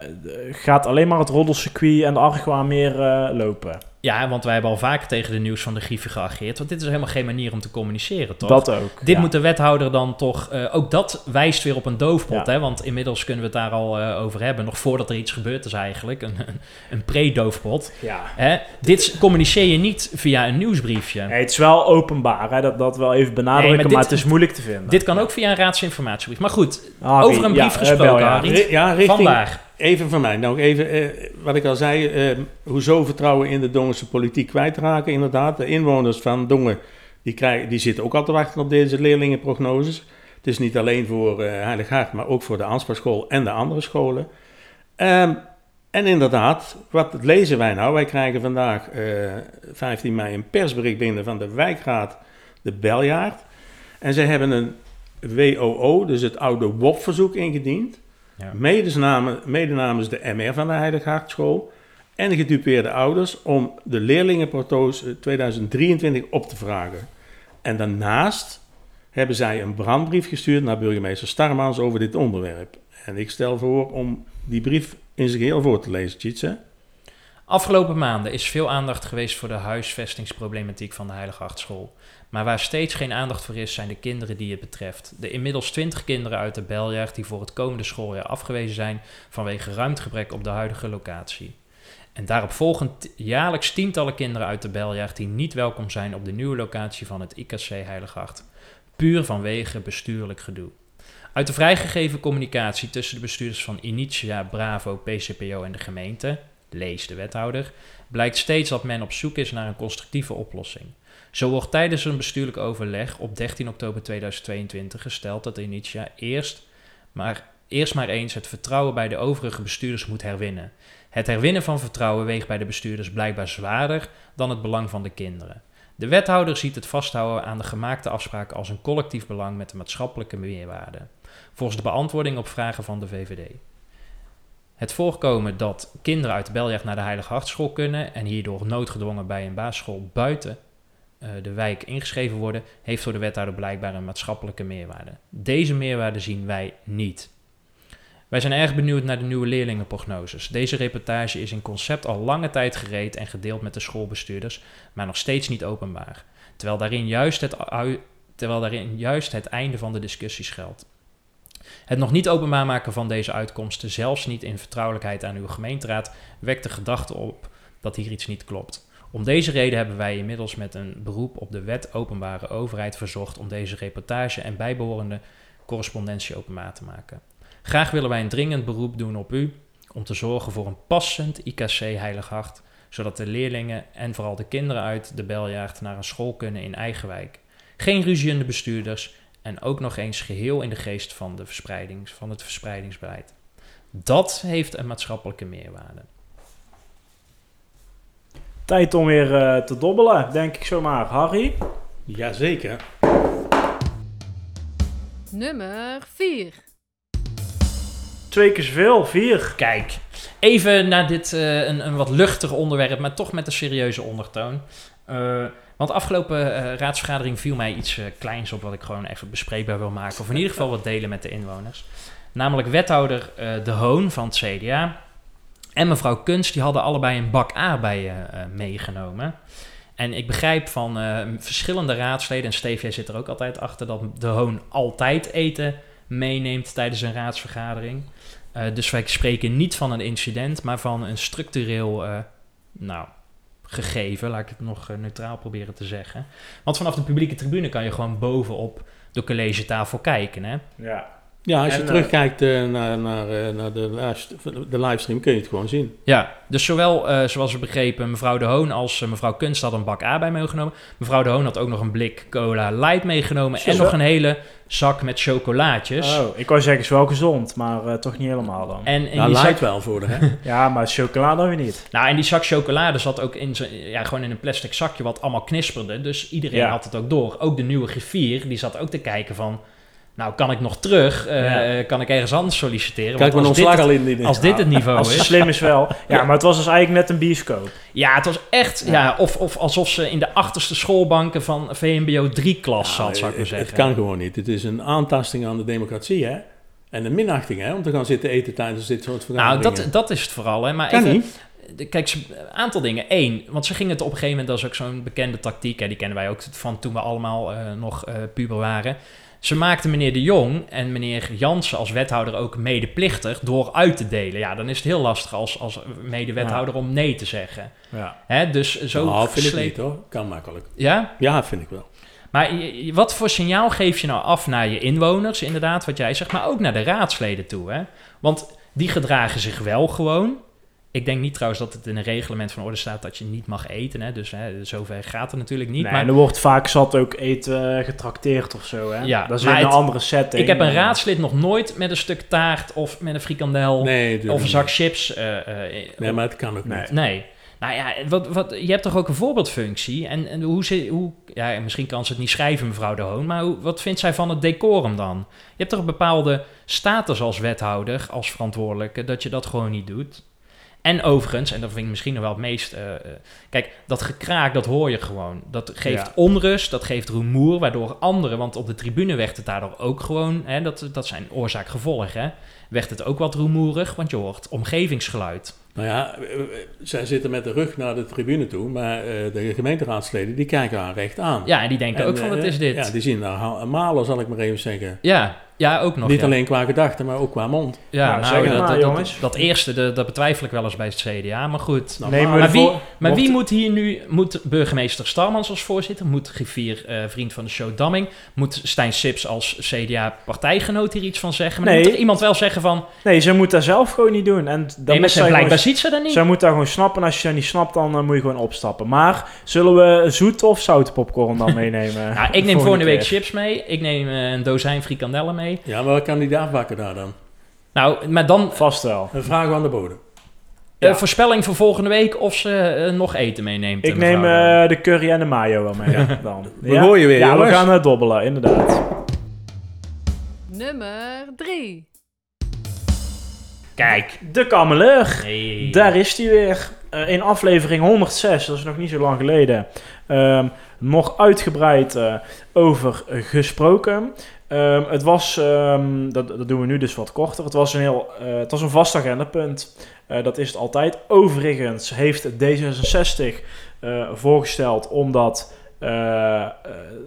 Speaker 5: gaat alleen maar het roddelcircuit en de argwaan meer eh, lopen.
Speaker 4: Ja, want wij hebben al vaker tegen de nieuws van de Griffie geageerd. Want dit is helemaal geen manier om te communiceren, toch?
Speaker 5: Dat ook.
Speaker 4: Dit
Speaker 5: ja.
Speaker 4: moet de wethouder dan toch... eh, ook dat wijst weer op een doofpot,
Speaker 5: Ja.
Speaker 4: hè? Want inmiddels kunnen we het daar al eh, over hebben. Nog voordat er iets gebeurd is eigenlijk. Een, een, een pre-doofpot.
Speaker 5: Ja.
Speaker 4: Hè? Dit communiceer je niet via een nieuwsbriefje.
Speaker 5: Nee, het is wel openbaar, hè? Dat, dat wel even benadrukken,
Speaker 4: Nee,
Speaker 5: maar, het is moeilijk te vinden.
Speaker 4: Dit kan ook via een raadsinformatiebrief. Maar goed,
Speaker 5: Ah,
Speaker 4: over een
Speaker 5: ja,
Speaker 4: brief
Speaker 5: eh,
Speaker 4: gesproken,
Speaker 5: bel, ja.
Speaker 2: Ri- Ja, richting,
Speaker 4: vandaag.
Speaker 2: Even van mij, nou even, eh, wat ik al zei, eh, hoezo vertrouwen in de Dongense politiek kwijtraken, inderdaad. De inwoners van Dongen, die, krijgen, die zitten ook al te wachten op deze leerlingenprognoses. Het is niet alleen voor eh Heilig Hart, maar ook voor de Ansparschool en de andere scholen. Ehm, en inderdaad, wat lezen wij nou? Wij krijgen vandaag, eh, 15 mei, een persbericht binnen van de wijkraad de Beljaard. En zij hebben een WOO, dus het oude WOP-verzoek ingediend.
Speaker 4: Ja.
Speaker 2: Mede, namens, mede namens de MR van de Heilig Hartschool en de gedupeerde ouders om de leerlingenprotoos eh, 2023 op te vragen. En daarnaast hebben zij een brandbrief gestuurd naar burgemeester Starmans over dit onderwerp. En ik stel voor om die brief in zijn geheel voor te lezen, Tjitse.
Speaker 4: Afgelopen maanden is veel aandacht geweest voor de huisvestingsproblematiek van de Heilige Hartschool. Maar waar steeds geen aandacht voor is, zijn de kinderen die het betreft. De inmiddels 20 kinderen uit de Beljaard die voor het komende schooljaar afgewezen zijn vanwege ruimtegebrek op de huidige locatie. En daarop volgen t- jaarlijks tientallen kinderen uit de Beljaard die niet welkom zijn op de nieuwe locatie van het IKC Heilige Hart. Puur vanwege bestuurlijk gedoe. Uit de vrijgegeven communicatie tussen de bestuurders van Initia, Bravo, PCPO en de gemeente, lees de wethouder, blijkt steeds dat men op zoek is naar een constructieve oplossing. Zo wordt tijdens een bestuurlijk overleg op 13 oktober 2022 gesteld dat Initia eerst maar, eerst maar eens het vertrouwen bij de overige bestuurders moet herwinnen. Het herwinnen van vertrouwen weegt bij de bestuurders blijkbaar zwaarder dan het belang van de kinderen. De wethouder ziet het vasthouden aan de gemaakte afspraken als een collectief belang met een maatschappelijke meerwaarde. Volgens de beantwoording op vragen van de VVD. Het voorkomen dat kinderen uit de Beljaard naar de Heilige Hartschool kunnen en hierdoor noodgedwongen bij een basisschool buiten de wijk ingeschreven worden, heeft voor de wethouder blijkbaar een maatschappelijke meerwaarde. Deze meerwaarde zien wij niet. Wij zijn erg benieuwd naar de nieuwe leerlingenprognoses. Deze reportage is in concept al lange tijd gereed en gedeeld met de schoolbestuurders, maar nog steeds niet openbaar. Terwijl daarin juist het, terwijl daarin juist het einde van de discussies geldt. Het nog niet openbaar maken van deze uitkomsten, zelfs niet in vertrouwelijkheid aan uw gemeenteraad, wekt de gedachte op dat hier iets niet klopt. Om deze reden hebben wij inmiddels met een beroep op de wet openbare overheid verzocht om deze reportage en bijbehorende correspondentie openbaar te maken. Graag willen wij een dringend beroep doen op u om te zorgen voor een passend IKC Heilig Hart, zodat de leerlingen en vooral de kinderen uit de Beljaard naar een school kunnen in eigen wijk. Geen ruziende bestuurders en ook nog eens geheel in de geest van, de verspreidings, van het verspreidingsbeleid. Dat heeft een maatschappelijke meerwaarde.
Speaker 5: Tijd om weer eh, te dobbelen, denk ik zomaar. Harry?
Speaker 2: Jazeker.
Speaker 6: Nummer 4.
Speaker 5: Twee keer zoveel, vier.
Speaker 4: Kijk, even naar dit eh, een, een wat luchtig onderwerp, maar toch met een serieuze ondertoon. Eh, want afgelopen eh, raadsvergadering viel mij iets kleins op wat ik gewoon even bespreekbaar wil maken. Of in ieder geval wat delen met de inwoners. Namelijk wethouder eh, De Hoon van het CDA en mevrouw Kunst, die hadden allebei een bak aardbeien eh, meegenomen. En ik begrijp van eh, verschillende raadsleden, en Steve, zit er ook altijd achter, dat De Hoon altijd eten meeneemt tijdens een raadsvergadering. Eh, dus wij spreken niet van een incident, maar van een structureel eh, nou, gegeven, laat ik het nog neutraal proberen te zeggen. Want vanaf de publieke tribune kan je gewoon bovenop de collegetafel kijken. Hè?
Speaker 5: Ja.
Speaker 2: Ja, als je
Speaker 5: En, eh,
Speaker 2: terugkijkt eh, naar, naar, eh, naar de, de livestream kun je het gewoon zien.
Speaker 4: Ja, dus zowel, eh, zoals we begrepen, mevrouw De Hoon als mevrouw Kunst hadden een bak aardbei meegenomen. Mevrouw De Hoon had ook nog een blik cola light meegenomen en nog een hele zak met chocolaatjes.
Speaker 5: Oh, ik wou zeggen, is wel gezond, maar eh, toch niet helemaal dan.
Speaker 4: En in
Speaker 2: Nou,
Speaker 4: die zak,
Speaker 2: lijkt wel voor de, hè? [laughs]
Speaker 5: Ja, maar chocolade weer niet.
Speaker 4: nou, en die zak chocolade zat ook in, zijn- ja, gewoon in een plastic zakje wat allemaal knisperde. Dus iedereen
Speaker 5: Ja.
Speaker 4: had het ook door. Ook de nieuwe griffier, die zat ook te kijken van... Nou, kan ik nog terug? Eh,
Speaker 5: Ja.
Speaker 4: eh, kan ik ergens anders solliciteren?
Speaker 2: Kijk
Speaker 4: Want
Speaker 2: een
Speaker 4: als, dit
Speaker 2: ontslag al in die
Speaker 4: als dit het niveau
Speaker 5: Als
Speaker 4: is...
Speaker 5: slim is wel. [laughs] Ja, maar het was dus eigenlijk net een bioscoop.
Speaker 4: Ja, het was echt... Ja. of, of alsof ze in de achterste schoolbanken van VMBO 3-klas zat, zou ik maar zeggen.
Speaker 2: het kan gewoon niet. Het is een aantasting aan de democratie, hè? En een minachting, hè? Om te gaan zitten eten tijdens dit soort
Speaker 4: Nou,
Speaker 2: vergaderingen.
Speaker 4: dat, dat is het vooral. Hè. Maar
Speaker 2: kan
Speaker 4: even,
Speaker 2: niet.
Speaker 4: Kijk, een aantal dingen. Eén, want ze gingen het op een gegeven moment, dat is ook zo'n bekende tactiek, hè, die kennen wij ook van toen we allemaal eh, nog puber waren. Ze maakten meneer De Jong en meneer Jansen als wethouder ook medeplichtig door uit te delen. Ja, dan is het heel lastig als, als medewethouder om nee te zeggen.
Speaker 5: Ja.
Speaker 4: Hè, dus zo
Speaker 2: nou, vind ik niet, hoor. Kan makkelijk.
Speaker 4: Ja?
Speaker 2: Ja, vind ik wel.
Speaker 4: Maar wat voor signaal geef je nou af naar je inwoners, inderdaad, wat jij zegt, maar ook naar de raadsleden toe? Hè? Want die gedragen zich wel gewoon. Ik denk niet trouwens dat het in een reglement van orde staat dat je niet mag eten. Hè? Dus hè, zover gaat het natuurlijk niet.
Speaker 5: Nee,
Speaker 4: maar
Speaker 5: er wordt vaak zat ook eten eh, getrakteerd of zo, hè?
Speaker 4: Ja,
Speaker 5: dat is weer een
Speaker 4: het-
Speaker 5: andere setting.
Speaker 4: ik heb een
Speaker 5: Maar-
Speaker 4: raadslid nog nooit met een stuk taart of met een frikandel
Speaker 2: Nee,
Speaker 4: of een zak
Speaker 2: niet.
Speaker 4: chips. eh, eh,
Speaker 2: Nee, maar het kan ook
Speaker 5: Nee.
Speaker 2: niet.
Speaker 4: Nee. Nou ja, wat, wat, je hebt toch ook een voorbeeldfunctie? En, en hoe, ze, hoe, ja, misschien kan ze het niet schrijven, mevrouw De Hoon, maar hoe, wat vindt zij van het decorum dan? Je hebt toch een bepaalde status als wethouder, als verantwoordelijke, dat je dat gewoon niet doet? En overigens, en dat vind ik misschien nog wel het meest... eh, eh, kijk, dat gekraak, dat hoor je gewoon. Dat geeft
Speaker 5: Ja.
Speaker 4: onrust, dat geeft rumoer, waardoor anderen... Want op de tribune werd het daardoor ook gewoon... Hè, dat, dat zijn oorzaak-gevolg? Werd het ook wat rumoerig, want je hoort omgevingsgeluid.
Speaker 2: Nou ja, eh, zij zitten met de rug naar de tribune toe, maar de gemeenteraadsleden die kijken haar recht aan.
Speaker 4: Ja, en die denken
Speaker 2: En,
Speaker 4: ook van, wat is dit?
Speaker 2: Ja, die zien daar ha- malen, zal ik maar even zeggen.
Speaker 4: Ja, ja, ook nog.
Speaker 2: Niet
Speaker 4: ja.
Speaker 2: alleen qua gedachten, maar ook qua mond.
Speaker 4: Ja,
Speaker 5: Nou,
Speaker 4: nou, dat,
Speaker 5: maar,
Speaker 4: dat, dat,
Speaker 5: jongens.
Speaker 4: dat eerste, dat, dat betwijfel ik wel eens bij het CDA, maar goed.
Speaker 2: Nou,
Speaker 4: maar wie,
Speaker 5: voor-
Speaker 4: maar
Speaker 5: mocht-
Speaker 4: wie moet hier nu, moet burgemeester Starmans als voorzitter, moet griffier eh, vriend van de show Damming, moet Stijn Sips als CDA-partijgenoot hier iets van zeggen? Maar dan
Speaker 5: Nee.
Speaker 4: moet er iemand wel zeggen van,
Speaker 5: Nee, ze moet dat zelf gewoon niet doen. En dan
Speaker 4: nee, maar ze, blijkbaar
Speaker 5: gewoon-
Speaker 4: ziet ze dat niet.
Speaker 5: Zij moet dat gewoon snappen. En als je dat niet snapt, dan eh, moet je gewoon opstappen. Maar zullen we zoet of zoute popcorn dan [laughs] meenemen?
Speaker 4: nou, ik neem volgende week chips mee, ik neem eh, een dozijn frikandellen mee.
Speaker 2: Ja, maar wat kan die daar bakken daar dan?
Speaker 4: Nou, maar dan
Speaker 5: Vast wel.
Speaker 2: Een vraag aan de bodem.
Speaker 5: Ja.
Speaker 4: voorspelling voor volgende week of ze eh, nog eten meeneemt.
Speaker 5: Ik neem eh, de curry en de mayo wel mee. [laughs] dan.
Speaker 2: We gooien weer,
Speaker 5: Ja, we gaan eh, dobbelen, inderdaad.
Speaker 6: Nummer 3.
Speaker 4: Kijk.
Speaker 5: De kameleur. Daar is hij weer. Eh, in aflevering 106, dat is nog niet zo lang geleden, ehm, nog uitgebreid eh, over gesproken. Ehm, het was, ehm, dat, dat doen we nu dus wat korter, het was een, heel, eh, het was een vast agendapunt. Eh, dat is het altijd. Overigens heeft D66 eh, voorgesteld om dat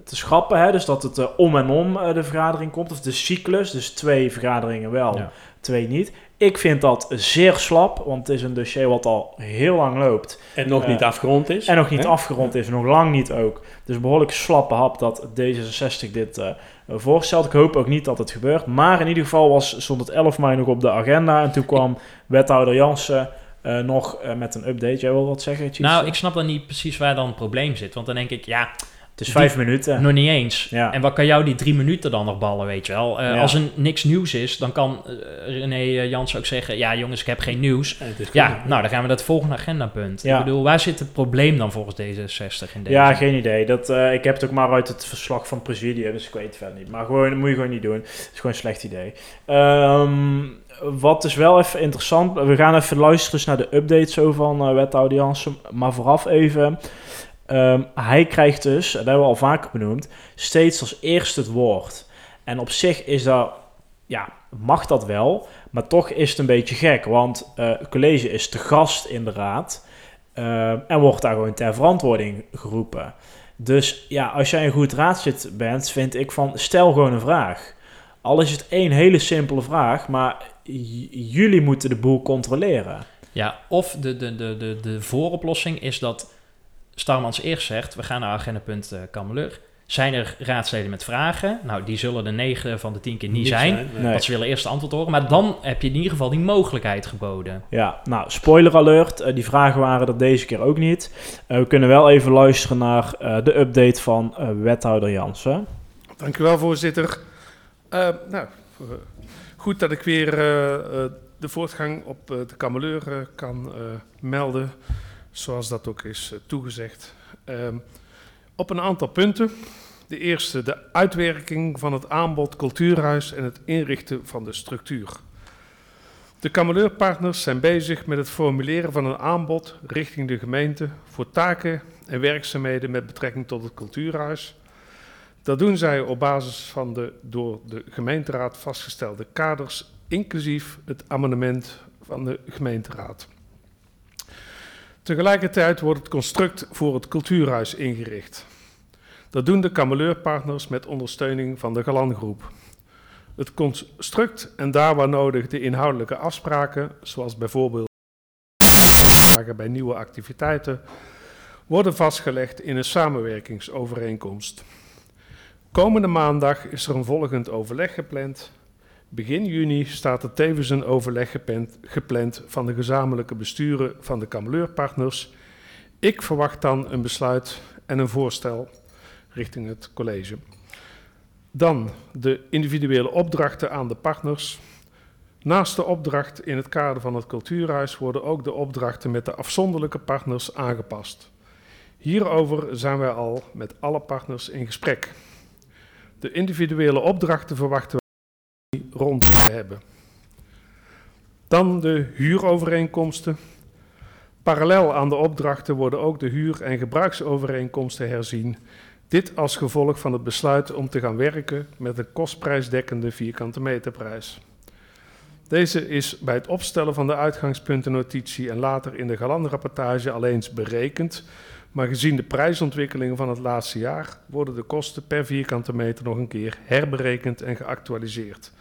Speaker 5: te schrappen. Hè? Dus dat het om en om de vergadering komt. Of de cyclus. Dus twee vergaderingen wel,
Speaker 4: Ja.
Speaker 5: Twee niet. Ik vind dat zeer slap. Want het is een dossier wat al heel lang loopt.
Speaker 2: En nog
Speaker 5: Eh,
Speaker 2: niet afgerond is.
Speaker 5: En nog niet
Speaker 2: hè?
Speaker 5: afgerond is. Nog lang niet ook. Dus behoorlijk slappe hap dat D66 dit eh, voorstelt. Ik hoop ook niet dat het gebeurt. Maar in ieder geval was, stond het 11 mei nog op de agenda. En toen kwam wethouder Jansen eh, nog eh, met een update. Jij wil wat zeggen?
Speaker 4: Nou, ik snap dan niet precies waar dan het probleem zit. Want dan denk ik, ja,
Speaker 5: Het is vijf minuten.
Speaker 4: nog niet eens.
Speaker 5: Ja.
Speaker 4: En wat kan jou die drie minuten dan nog ballen, weet je wel? Eh,
Speaker 5: Ja.
Speaker 4: Als er niks nieuws is, dan kan eh, René eh, Jans ook zeggen... Ja, jongens, ik heb geen nieuws. Ja,
Speaker 2: goed.
Speaker 4: nou, dan gaan we dat volgende agendapunt.
Speaker 5: Ja.
Speaker 4: Ik bedoel, waar zit het probleem dan volgens D66 in deze?
Speaker 5: Ja, geen idee. Dat, ik heb het ook maar uit het verslag van presidium, dus ik weet het verder niet. Maar gewoon, dat moet je gewoon niet doen. Het is gewoon een slecht idee. Ehm, wat is wel even interessant, we gaan even luisteren naar de updates zo van eh, wethouder Jansen. Maar vooraf even, ehm, hij krijgt dus, dat hebben we al vaker benoemd, steeds als eerste het woord. En op zich is dat, ja, mag dat wel, maar toch is het een beetje gek. Want het college is te gast in de raad. Uh, en wordt daar gewoon ter verantwoording geroepen. Dus ja, als jij een goed raadslid bent, vind ik van stel gewoon een vraag. Al is het één hele simpele vraag, maar jullie moeten de boel controleren.
Speaker 4: Ja, of de, de, de, de, de vooroplossing is dat Starmans eerst zegt: we gaan naar agendapunt uh, Kameleur. Zijn er raadsleden met vragen? Nou, die zullen de 9 van de 10 keer niet, niet zijn. zijn nee. Want ze willen eerst het antwoord horen. Maar dan heb je in ieder geval die mogelijkheid geboden.
Speaker 5: Ja, nou, spoiler alert. Uh, die vragen waren er deze keer ook niet. Uh, we kunnen wel even luisteren naar uh, de update van wethouder Jansen.
Speaker 1: Dank u wel, voorzitter. nou, goed dat ik weer de voortgang op de Kameleur kan melden. Zoals dat ook is toegezegd. Ehm, op een aantal punten. De eerste, de uitwerking van het aanbod cultuurhuis en het inrichten van de structuur. De Kameleurpartners zijn bezig met het formuleren van een aanbod richting de gemeente voor taken en werkzaamheden met betrekking tot het cultuurhuis. Dat doen zij op basis van de door de gemeenteraad vastgestelde kaders, inclusief het amendement van de gemeenteraad. Tegelijkertijd wordt het construct voor het cultuurhuis ingericht. Dat doen de Kameleurpartners met ondersteuning van de Galangroep. Het construct en daar waar nodig de inhoudelijke afspraken, zoals bijvoorbeeld bij nieuwe activiteiten, worden vastgelegd in een samenwerkingsovereenkomst. Komende maandag is er een volgend overleg gepland. Begin juni staat er tevens een overleg gepland, van de gezamenlijke besturen van de Kameleurpartners. Ik verwacht dan een besluit en een voorstel richting het college. Dan de individuele opdrachten aan de partners. Naast de opdracht in het kader van het cultuurhuis worden ook de opdrachten met de afzonderlijke partners aangepast. Hierover zijn wij al met alle partners in gesprek. De individuele opdrachten verwachten rond te hebben. Dan de huurovereenkomsten. Parallel aan de opdrachten worden ook de huur- en gebruiksovereenkomsten herzien. Dit als gevolg van het besluit om te gaan werken met een kostprijsdekkende vierkante meterprijs. Deze is bij het opstellen van de uitgangspuntennotitie en later in de galandrapportage al eens berekend, maar gezien de prijsontwikkelingen van het laatste jaar worden de kosten per vierkante meter nog een keer herberekend en geactualiseerd.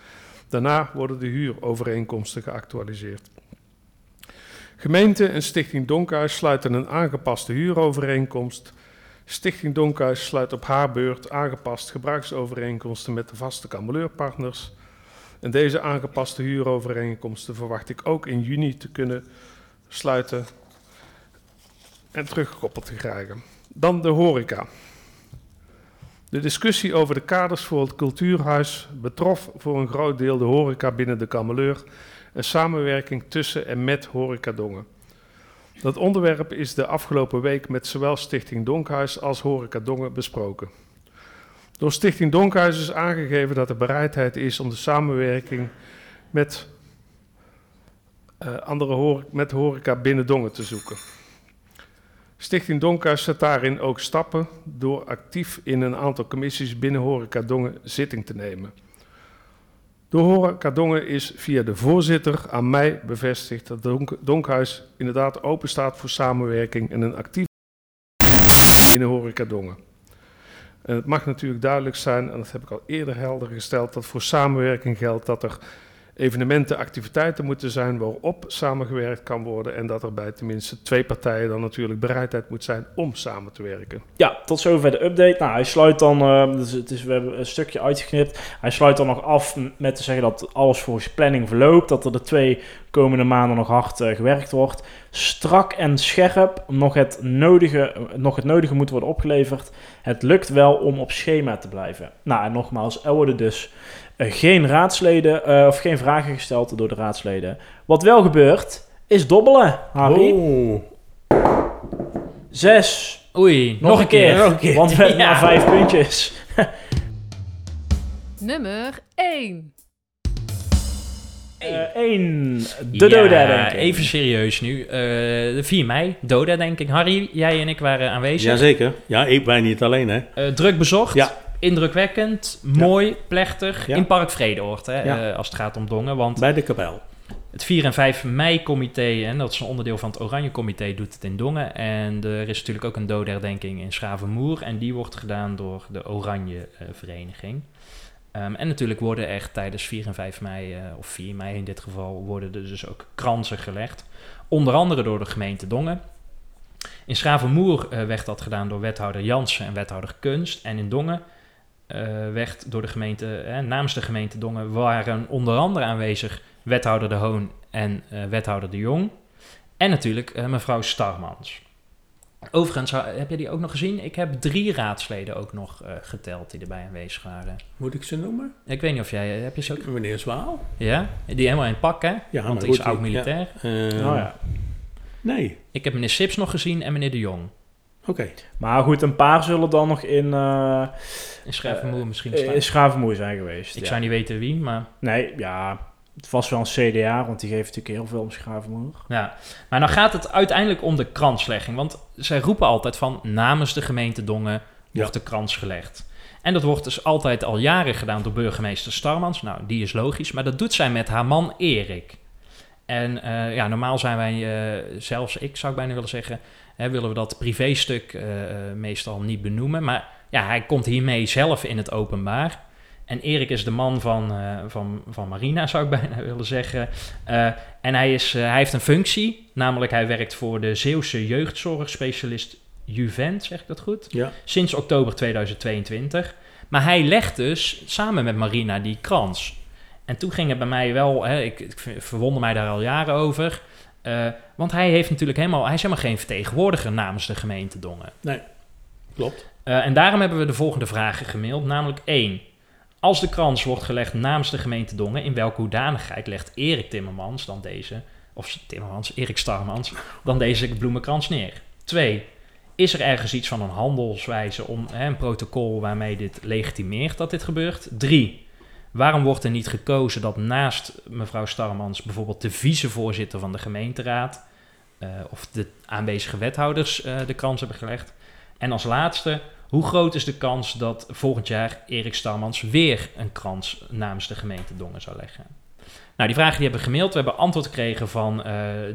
Speaker 1: Daarna worden de huurovereenkomsten geactualiseerd. Gemeente en Stichting Donkhuis sluiten een aangepaste huurovereenkomst. Stichting Donkhuis sluit op haar beurt aangepast gebruiksovereenkomsten met de vaste kameleurpartners. En deze aangepaste huurovereenkomsten verwacht ik ook in juni te kunnen sluiten en teruggekoppeld te krijgen. Dan de horeca. De discussie over de kaders voor het cultuurhuis betrof voor een groot deel de horeca binnen de Kameleur en samenwerking tussen en met Horeca Dongen. Dat onderwerp is de afgelopen week met zowel Stichting Donkhuis als Horeca Dongen besproken. Door Stichting Donkhuis is aangegeven dat er bereidheid is om de samenwerking met, uh, andere horeca, met horeca binnen Dongen te zoeken. Stichting Donkhuis zet daarin ook stappen door actief in een aantal commissies binnen Horeca Dongen zitting te nemen. Door Horeca Dongen is via de voorzitter aan mij bevestigd dat Donk Donkhuis inderdaad open staat voor samenwerking en een actief binnen Horeca Dongen. En het mag natuurlijk duidelijk zijn, en dat heb ik al eerder helder gesteld, dat voor samenwerking geldt dat er evenementen, activiteiten moeten zijn waarop samengewerkt kan worden en dat er bij tenminste twee partijen dan natuurlijk bereidheid moet zijn om samen te werken.
Speaker 5: Ja, tot zover de update. Nou, hij sluit dan, eh, dus het is, we hebben een stukje uitgeknipt. Hij sluit dan nog af met te zeggen dat alles volgens planning verloopt. Dat er de twee komende maanden nog hard eh, gewerkt wordt. Strak en scherp, nog het, nodige, nog het nodige moet worden opgeleverd. Het lukt wel om op schema te blijven. Nou, en nogmaals, er worden dus geen raadsleden, eh, of geen vragen gesteld door de raadsleden. Wat wel gebeurt, is dobbelen, Harry.
Speaker 2: Oh.
Speaker 5: Zes.
Speaker 4: Oei,
Speaker 5: Nog, een keer.
Speaker 2: Nog een keer.
Speaker 5: Want we hebben [laughs]
Speaker 4: Ja.
Speaker 5: maar vijf puntjes. [laughs]
Speaker 6: Nummer 1.
Speaker 5: Eén. de
Speaker 4: Ja,
Speaker 5: doda-denking.
Speaker 4: Even serieus nu. Eh, de 4 mei, Doda-denking. Harry, jij en ik waren aanwezig.
Speaker 2: Jazeker. Ja, ik ben niet alleen, hè.
Speaker 4: Eh, druk bezocht.
Speaker 2: Ja.
Speaker 4: Indrukwekkend, mooi, plechtig. In Park Vredeoord, hè, eh, als het gaat om Dongen. Want
Speaker 2: Bij de kapel.
Speaker 4: het 4 en 5 mei-comité, en dat is een onderdeel van het Oranje Comité, doet het in Dongen. En er is natuurlijk ook een doodherdenking in Schravenmoer. En die wordt gedaan door de Oranje eh, Vereniging. Ehm, en natuurlijk worden er tijdens 4 en 5 mei, eh, of 4 mei in dit geval, worden er dus ook kransen gelegd. Onder andere door de gemeente Dongen. In Schravenmoer werd dat gedaan door wethouder Jansen en wethouder Kunst. En in Dongen werd door de gemeente, eh, namens de gemeente Dongen, waren onder andere aanwezig wethouder De Hoon en eh, wethouder De Jong. En natuurlijk eh, mevrouw Starmans. Overigens, heb je die ook nog gezien? Ik heb drie raadsleden ook nog eh, geteld die erbij aanwezig waren.
Speaker 2: Moet ik ze noemen?
Speaker 4: Ik weet niet of jij, heb je ze ook?
Speaker 2: Meneer Zwaal.
Speaker 4: Ja? Die helemaal in het pak, hè?
Speaker 2: Ja,
Speaker 4: Want
Speaker 2: maar
Speaker 4: die is oud-militair.
Speaker 2: Eh,
Speaker 5: Oh, ja.
Speaker 2: Nee.
Speaker 4: Ik heb meneer Sips nog gezien en meneer De Jong.
Speaker 2: Oké.
Speaker 5: Maar goed, een paar zullen dan nog in, eh
Speaker 4: In Schrijvenmoer misschien
Speaker 5: in
Speaker 4: staan.
Speaker 5: Schavenmoer zijn geweest.
Speaker 4: Ik
Speaker 5: ja.
Speaker 4: zou niet weten wie, maar...
Speaker 5: Nee, ja, het was wel een CDA, want die geeft natuurlijk heel veel om Schavenmoer.
Speaker 4: Ja, maar dan gaat het uiteindelijk om de kranslegging. Want zij roepen altijd van namens de gemeente Dongen wordt de krans gelegd. En dat wordt dus altijd al jaren gedaan door burgemeester Starmans. Nou, die is logisch, maar dat doet zij met haar man Erik. En eh, ja, normaal zijn wij, eh, zelfs ik zou ik bijna willen zeggen, hè, willen we dat privéstuk eh, meestal niet benoemen. Maar ja, hij komt hiermee zelf in het openbaar. En Erik is de man van, eh, van, van Marina, zou ik [laughs] bijna willen zeggen. En hij, is, hij heeft een functie, namelijk hij werkt voor de Zeeuwse jeugdzorgspecialist Juvent, zeg ik dat goed?
Speaker 2: Ja.
Speaker 4: Sinds oktober 2022. Maar hij legt dus samen met Marina die krans. En toen ging het bij mij wel, hè, ik, ik verwonder mij daar al jaren over. Eh, want hij, heeft natuurlijk helemaal, hij is helemaal geen vertegenwoordiger namens de gemeente Dongen.
Speaker 2: Klopt.
Speaker 4: Eh, en daarom hebben we de volgende vragen gemaild. Namelijk 1. Als de krans wordt gelegd namens de gemeente Dongen, in welke hoedanigheid legt Erik Timmermans dan deze, of Timmermans, Erik Starmans, dan deze bloemenkrans neer? 2. Is er ergens iets van een handelswijze om hè, een protocol waarmee dit legitimeert dat dit gebeurt? 3. Waarom wordt er niet gekozen dat naast mevrouw Starmans bijvoorbeeld de vicevoorzitter van de gemeenteraad eh, of de aanwezige wethouders eh, de krans hebben gelegd? En als laatste, hoe groot is de kans dat volgend jaar Erik Starmans weer een krans namens de gemeente Dongen zou leggen? Nou, die vragen die hebben we gemaild. We hebben antwoord gekregen van eh,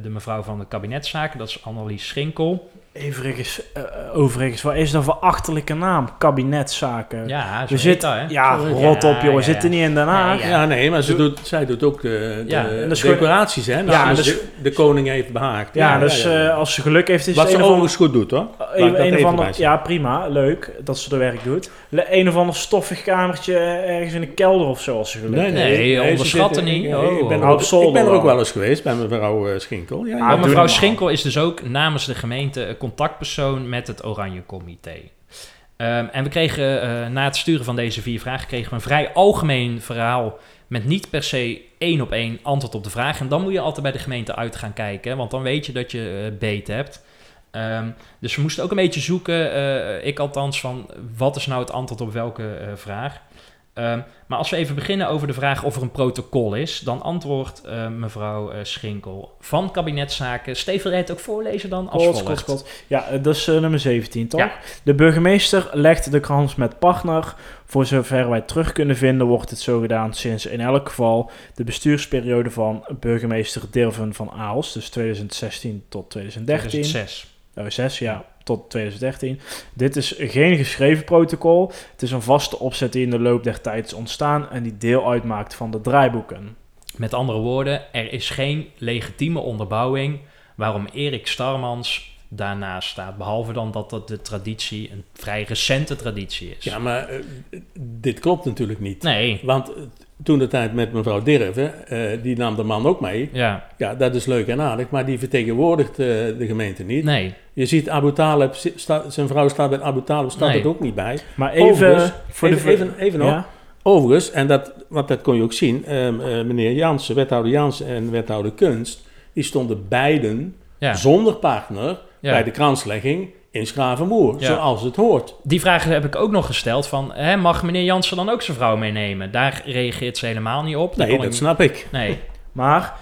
Speaker 4: de mevrouw van de kabinetszaken, dat is Annelies Schinkel.
Speaker 5: Overigens, eh, overigens, wat is dat voor achterlijke naam? Kabinetszaken.
Speaker 4: Ja,
Speaker 5: we zitten,
Speaker 4: dat, hè?
Speaker 5: ja,
Speaker 4: Zo
Speaker 5: rot op we
Speaker 4: ja,
Speaker 5: zitten
Speaker 4: ja.
Speaker 5: niet in Den Haag.
Speaker 2: Ja, nee, maar ze doet, zij doet ook de, de
Speaker 5: gewoon-
Speaker 2: decoraties, hè?
Speaker 5: Ja,
Speaker 2: Ja,
Speaker 5: dus-
Speaker 2: de, de koning heeft behaagd.
Speaker 5: Ja, dus eh, als ze geluk heeft is
Speaker 2: Wat ze
Speaker 5: een
Speaker 2: overigens goed doet, hoor.
Speaker 5: Een, een of ander, ja, prima, leuk dat ze de werk doet. Le- Een of ander stoffig kamertje ergens in de kelder of zo, als ze geluk
Speaker 2: Nee,
Speaker 5: heeft.
Speaker 2: nee,
Speaker 4: Nee, er niet.
Speaker 2: Ik,
Speaker 4: Oh.
Speaker 2: ik ben, er
Speaker 5: Nou,
Speaker 2: ook,
Speaker 5: op zolder
Speaker 2: ik ben er ook
Speaker 5: wel.
Speaker 2: eens geweest bij mevrouw eh, Schinkel. Ja,
Speaker 5: Ah,
Speaker 4: mevrouw. Schinkel is dus ook namens de gemeente een contactpersoon met het Oranje Comité. Ehm, en we kregen eh, na het sturen van deze vier vragen kregen we een vrij algemeen verhaal met niet per se één op één antwoord op de vraag. En dan moet je altijd bij de gemeente uit gaan kijken, want dan weet je dat je uh, beet hebt. Ehm, dus we moesten ook een beetje zoeken, uh, ik althans, van wat is nou het antwoord op welke vraag. Um, maar als we even beginnen over de vraag of er een protocol is, dan antwoordt uh, mevrouw uh, Schinkel van kabinetszaken. Steven, wil het ook voorlezen dan? Als.
Speaker 5: Ja, dat is uh, nummer 17, toch? Ja. De burgemeester legt de krans met partner. Voor zover wij terug kunnen vinden, wordt het zo gedaan sinds in elk geval de bestuursperiode van burgemeester Dirven van Aals, dus 2016 tot 2013.
Speaker 4: 2006.
Speaker 5: Oh, 6, ja. Tot 2013. Dit is geen geschreven protocol. Het is een vaste opzet die in de loop der tijd is ontstaan en die deel uitmaakt van de draaiboeken.
Speaker 4: Met andere woorden, er is geen legitieme onderbouwing waarom Erik Starmans daarnaast staat. Behalve dan dat dat de traditie een vrij recente traditie is.
Speaker 2: Ja, maar eh, dit klopt natuurlijk niet.
Speaker 4: Nee,
Speaker 2: Want toen de tijd met mevrouw Dirven, eh, die nam de man ook mee.
Speaker 4: ja,
Speaker 2: Ja, dat is leuk en aardig, maar die vertegenwoordigt eh, de gemeente niet.
Speaker 4: nee.
Speaker 2: Je ziet Abu Talib, sta- zijn vrouw staat bij Abu Talib, staat
Speaker 4: Nee.
Speaker 2: er ook niet bij.
Speaker 5: Maar even
Speaker 2: Overigens,
Speaker 5: voor de...
Speaker 2: even, even, even nog.
Speaker 5: Ja?
Speaker 2: Overigens, en dat, want dat kon je ook zien, ehm, eh, meneer Jansen, wethouder Jansen en wethouder Kunst, die stonden beiden
Speaker 4: Ja.
Speaker 2: zonder partner
Speaker 4: Ja.
Speaker 2: bij de kranslegging in Schravenmoer,
Speaker 4: Ja.
Speaker 2: zoals het hoort.
Speaker 4: Die vraag heb ik ook nog gesteld van, hè, mag meneer Jansen dan ook zijn vrouw meenemen? Daar reageert ze helemaal niet op. Daar
Speaker 2: Nee, dat
Speaker 4: ik-
Speaker 2: snap ik.
Speaker 4: Nee,
Speaker 5: Maar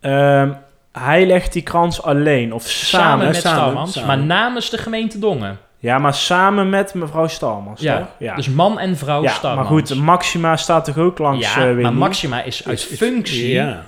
Speaker 5: ehm, hij legt die krans alleen of samen.
Speaker 4: samen met
Speaker 2: samen,
Speaker 4: maar namens de gemeente Dongen.
Speaker 5: Ja, maar samen met mevrouw Stalmans,
Speaker 4: Ja,
Speaker 5: toch? Ja.
Speaker 4: dus man en vrouw
Speaker 5: ja,
Speaker 4: Starmans.
Speaker 5: maar goed, Maxima staat toch ook langs
Speaker 4: ja,
Speaker 5: eh,
Speaker 4: maar? Maxima is uit functie
Speaker 2: Ja.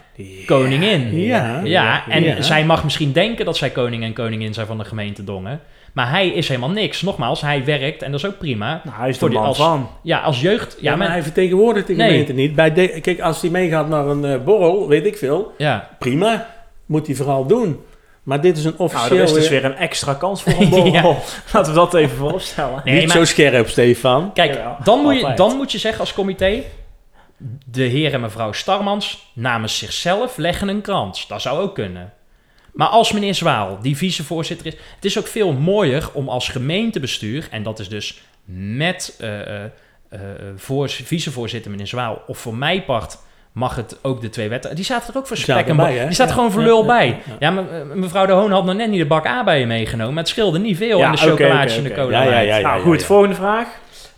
Speaker 4: koningin.
Speaker 2: Ja.
Speaker 4: Ja, en
Speaker 2: Ja.
Speaker 4: zij mag misschien denken dat zij koning en koningin zijn van de gemeente Dongen. Maar hij is helemaal niks. Nogmaals, hij werkt en dat is ook prima.
Speaker 5: Nou, hij is
Speaker 4: Voor
Speaker 5: de
Speaker 4: die
Speaker 5: man
Speaker 4: als-
Speaker 5: van.
Speaker 4: Ja, als jeugd. Ja,
Speaker 2: Ja, maar
Speaker 4: maar,
Speaker 2: hij vertegenwoordigt de
Speaker 4: Nee.
Speaker 2: gemeente niet. Bij de, kijk, als hij meegaat naar een eh, borrel, weet ik veel,
Speaker 4: ja.
Speaker 2: prima, moet hij vooral doen. Maar dit is een
Speaker 5: Nou,
Speaker 2: officieel...
Speaker 5: er is dus
Speaker 2: eh,
Speaker 5: weer een extra kans voor een borrel. [laughs] [laughs] Laten we dat even voorstellen.
Speaker 4: Nee,
Speaker 2: niet
Speaker 4: maar-
Speaker 2: zo scherp, Stefan.
Speaker 4: Kijk, dan moet, je, dan moet je zeggen als comité... de heer en mevrouw Starmans namens zichzelf leggen een krans. Dat zou ook kunnen. Maar als meneer Zwaal, die vicevoorzitter is... Het is ook veel mooier om als gemeentebestuur... en dat is dus met eh, eh, eh, voor, vicevoorzitter meneer Zwaal... of voor mij part mag het ook de twee wetten... Die zaten er ook voor spek en
Speaker 2: hè?
Speaker 4: Die staat
Speaker 2: Ja,
Speaker 4: gewoon voor
Speaker 2: ja,
Speaker 4: lul
Speaker 2: ja,
Speaker 4: bij.
Speaker 2: ja.
Speaker 4: Mevrouw De Hoon had nog net niet de bak A bij je meegenomen... maar het scheelde niet veel
Speaker 5: Ja,
Speaker 4: aan de
Speaker 5: oké,
Speaker 4: chocolaatjes
Speaker 5: oké,
Speaker 4: en de cola.
Speaker 2: Ja, ja,
Speaker 4: Light.
Speaker 2: ja, ja.
Speaker 5: nou goed, volgende vraag.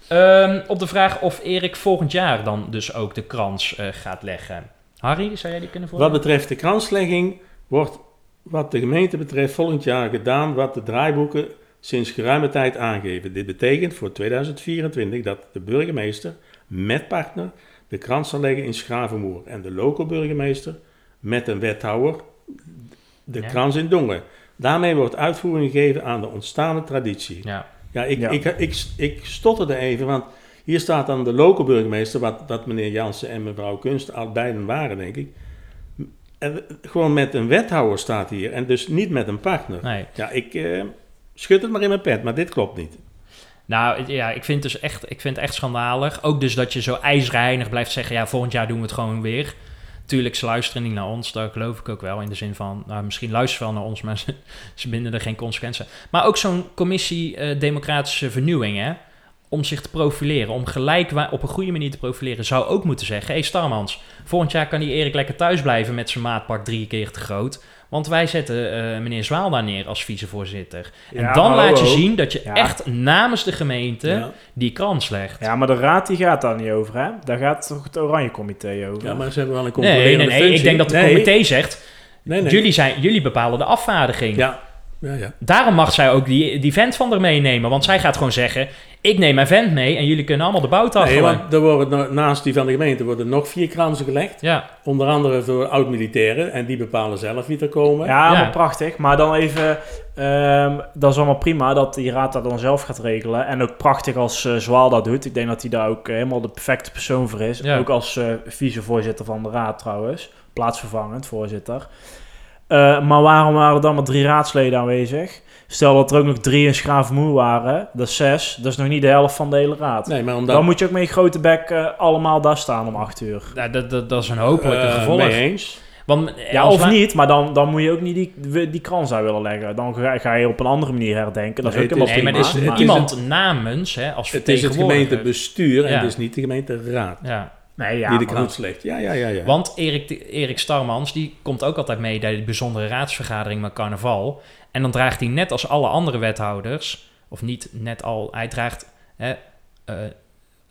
Speaker 4: Ehm, op de vraag of Erik volgend jaar dan dus ook de krans eh, gaat leggen. Harry, zou jij die kunnen
Speaker 2: Wat
Speaker 4: voorlezen?
Speaker 2: betreft de kranslegging wordt wat de gemeente betreft volgend jaar gedaan wat de draaiboeken sinds geruime tijd aangeven. Dit betekent voor 2024 dat de burgemeester met partner de krans zal leggen in Schravenmoer en de local burgemeester met een wethouder de
Speaker 4: Ja.
Speaker 2: krans in Dongen. Daarmee wordt uitvoering gegeven aan de ontstaande traditie.
Speaker 4: Ja,
Speaker 2: Ja, ik,
Speaker 5: Ja.
Speaker 2: Ik, ik, ik stotterde even, want hier staat dan de lokale burgemeester, wat, wat meneer Jansen en mevrouw Kunst al beiden waren, denk ik. En, gewoon met een wethouder staat hier en dus niet met een partner.
Speaker 4: nee.
Speaker 2: Ja, ik eh, schud het maar in mijn pet, maar dit klopt niet.
Speaker 4: Nou ja, ik vind, dus echt, ik vind het echt schandalig. Ook dus dat je zo ijzerheinig blijft zeggen... ja, volgend jaar doen we het gewoon weer. Tuurlijk, ze luisteren niet naar ons. Dat geloof ik ook wel. In de zin van, nou, misschien luisteren ze wel naar ons... maar [laughs] ze, ze binden er geen consequenties. Maar ook zo'n commissie eh, democratische vernieuwing, hè... om zich te profileren, om gelijk op een goede manier te profileren... zou ook moeten zeggen... hé hey, Starmans, volgend jaar kan die Erik lekker thuis blijven... met zijn maatpak drie keer te groot... Want wij zetten eh, meneer Zwaal daar neer als vicevoorzitter. En
Speaker 5: Ja,
Speaker 4: dan laat je
Speaker 5: ho, ho.
Speaker 4: zien dat je
Speaker 5: Ja.
Speaker 4: echt namens de gemeente
Speaker 2: Ja.
Speaker 4: die krans legt.
Speaker 5: Ja, maar de raad die gaat daar niet over, hè? Daar gaat toch het Oranje Comité over?
Speaker 2: Ja, maar ze hebben wel een
Speaker 4: Nee, nee,
Speaker 2: controlerende
Speaker 4: nee. Ik denk dat de
Speaker 2: Nee,
Speaker 4: comité zegt,
Speaker 2: Nee, nee.
Speaker 4: Jullie, zijn, jullie bepalen de afvaardiging.
Speaker 2: Ja, ja, ja.
Speaker 4: Daarom mag zij ook die, die vent van er meenemen. Want zij gaat gewoon zeggen, ik neem mijn vent mee en jullie kunnen allemaal de bout
Speaker 2: Nee, want er worden, na- naast die van de gemeente worden nog vier kransen gelegd.
Speaker 4: Ja,
Speaker 2: Onder andere voor oud-militairen. En die bepalen zelf wie er komen.
Speaker 5: Ja,
Speaker 4: Ja.
Speaker 5: maar prachtig. Maar dan even, ehm, dat is allemaal prima dat die raad dat dan zelf gaat regelen. En ook prachtig als eh Zwaal dat doet. Ik denk dat hij daar ook eh, helemaal de perfecte persoon voor is.
Speaker 4: Ja.
Speaker 5: Ook als eh, vicevoorzitter van de raad trouwens. Plaatsvervangend voorzitter. Eh, maar waarom waren er dan maar drie raadsleden aanwezig? Stel dat er ook nog drie in Schravenmoer waren. Dat is zes. Dat is nog niet de helft van de hele raad.
Speaker 2: Nee, maar omdat...
Speaker 5: Dan moet je ook met je grote bek eh, allemaal daar staan om acht uur.
Speaker 4: nou, dat, dat, dat is een hopelijke
Speaker 2: eh,
Speaker 4: gevolg.
Speaker 2: mee eens.
Speaker 4: Want, eh,
Speaker 5: Ja, of niet, maar dan, dan moet je ook niet die, die krans daar willen leggen. Dan ga, ga je op een andere manier herdenken. Dat is
Speaker 2: Nee,
Speaker 5: ook
Speaker 2: het
Speaker 5: helemaal
Speaker 4: Nee, maar het is
Speaker 2: het is
Speaker 4: iemand namens, hè, als
Speaker 2: Het is het gemeentebestuur en
Speaker 4: Ja.
Speaker 2: het is niet de gemeenteraad
Speaker 4: Ja,
Speaker 5: nee, ja,
Speaker 2: krans legt. Ja, ja, ja. ja.
Speaker 4: Want Erik, Erik Starmans, die komt ook altijd mee bij de bijzondere raadsvergadering met carnaval. En dan draagt hij net als alle andere wethouders, of niet net al, hij draagt... Hè, eh,